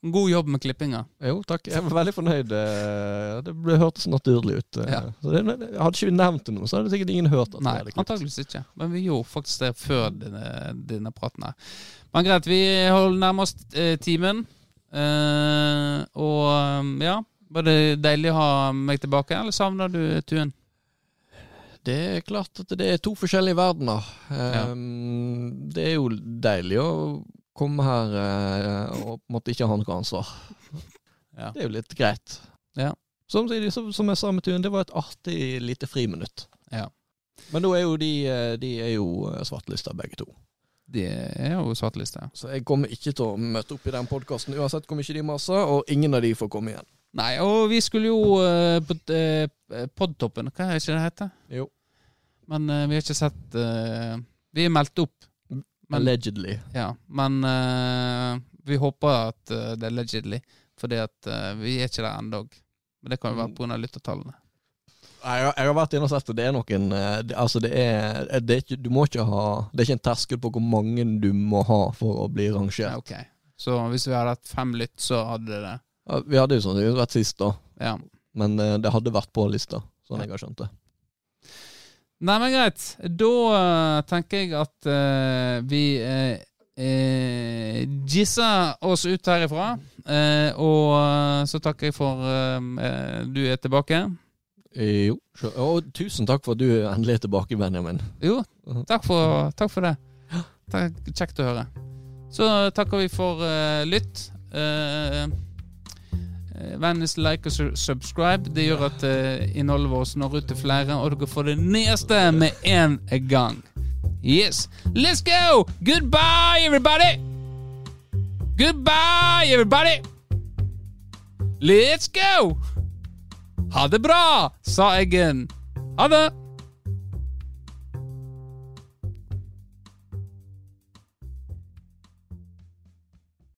God jobb med klippinga. Jo, takk. Jeg var veldig fornøyd. eh, Det ble hørtes naturlig ut. eh. Ja. Så det, hadde ikke vi nevnt det nå, så hadde sikkert ingen hørt at vi Nei, hadde klippet. antageligvis ikke. Men vi gjorde faktisk det før denne, denne praten her. Men greit, vi holder nærmest eh, timen. Eh, og ja, var det deilig å ha meg tilbake, eller savner du Tuen? Det er klart at det er to forskjellige verdener. Ehm, Det er jo deilig å komme her uh, og på en måte ikke ha noe ansvar. Ja. Det er jo litt greit. Ja. Som, som jeg sa med Tuen, det var et artig lite friminutt. Ja. Men nå er jo de, eh, de er jo eh, svartelista begge to. De er jo svartelista. Så jeg kommer ikke til å møte opp i den podkasten uansett hvor mye de maser, og ingen av de får komme igjen. Nei, og vi skulle jo uh, på uh, Podtoppen, hva er ikke det heter? Jo. Men uh, vi har ikke sett Vi er meldt opp. Men, Allegedly. ja, men vi håper at det er allegedly, fordi at vi er ikke der ennå. Men det kan jo være pga. lyttertallene. Jeg, har- jeg har vært inne og sett det. Det er noen det, Altså, det er, det er ikke Du må ikke ha Det er ikke en terskel på hvor mange du må ha for å bli Ja, rangert. Så hvis vi hadde hatt fem lytt, så hadde det det. Ja, vi hadde jo sånn vært sist, da. Ja. Men eh, det hadde vært på lista, sånn jeg har skjønt det. Nei, men greit. Da eh, tenker jeg at eh, vi eh, eh, oss ut herifra. Eh, og eh, så takker jeg for eh, du er tilbake. Eh, Jo. Og tusen takk for at du endelig er tilbake, Benjamin. Jo, takk for, takk for det. Takk, kjekt å høre. Så takker vi for eh, lytt. Uh, Vennligst like og subscribe. Det gjør at eh, innholdet vårt når ut til flere, og dere får det neste med en gang. Yes. Let's go! Goodbye, everybody! Goodbye, everybody! Let's go! Ha det bra, sa Eggen. Ha det!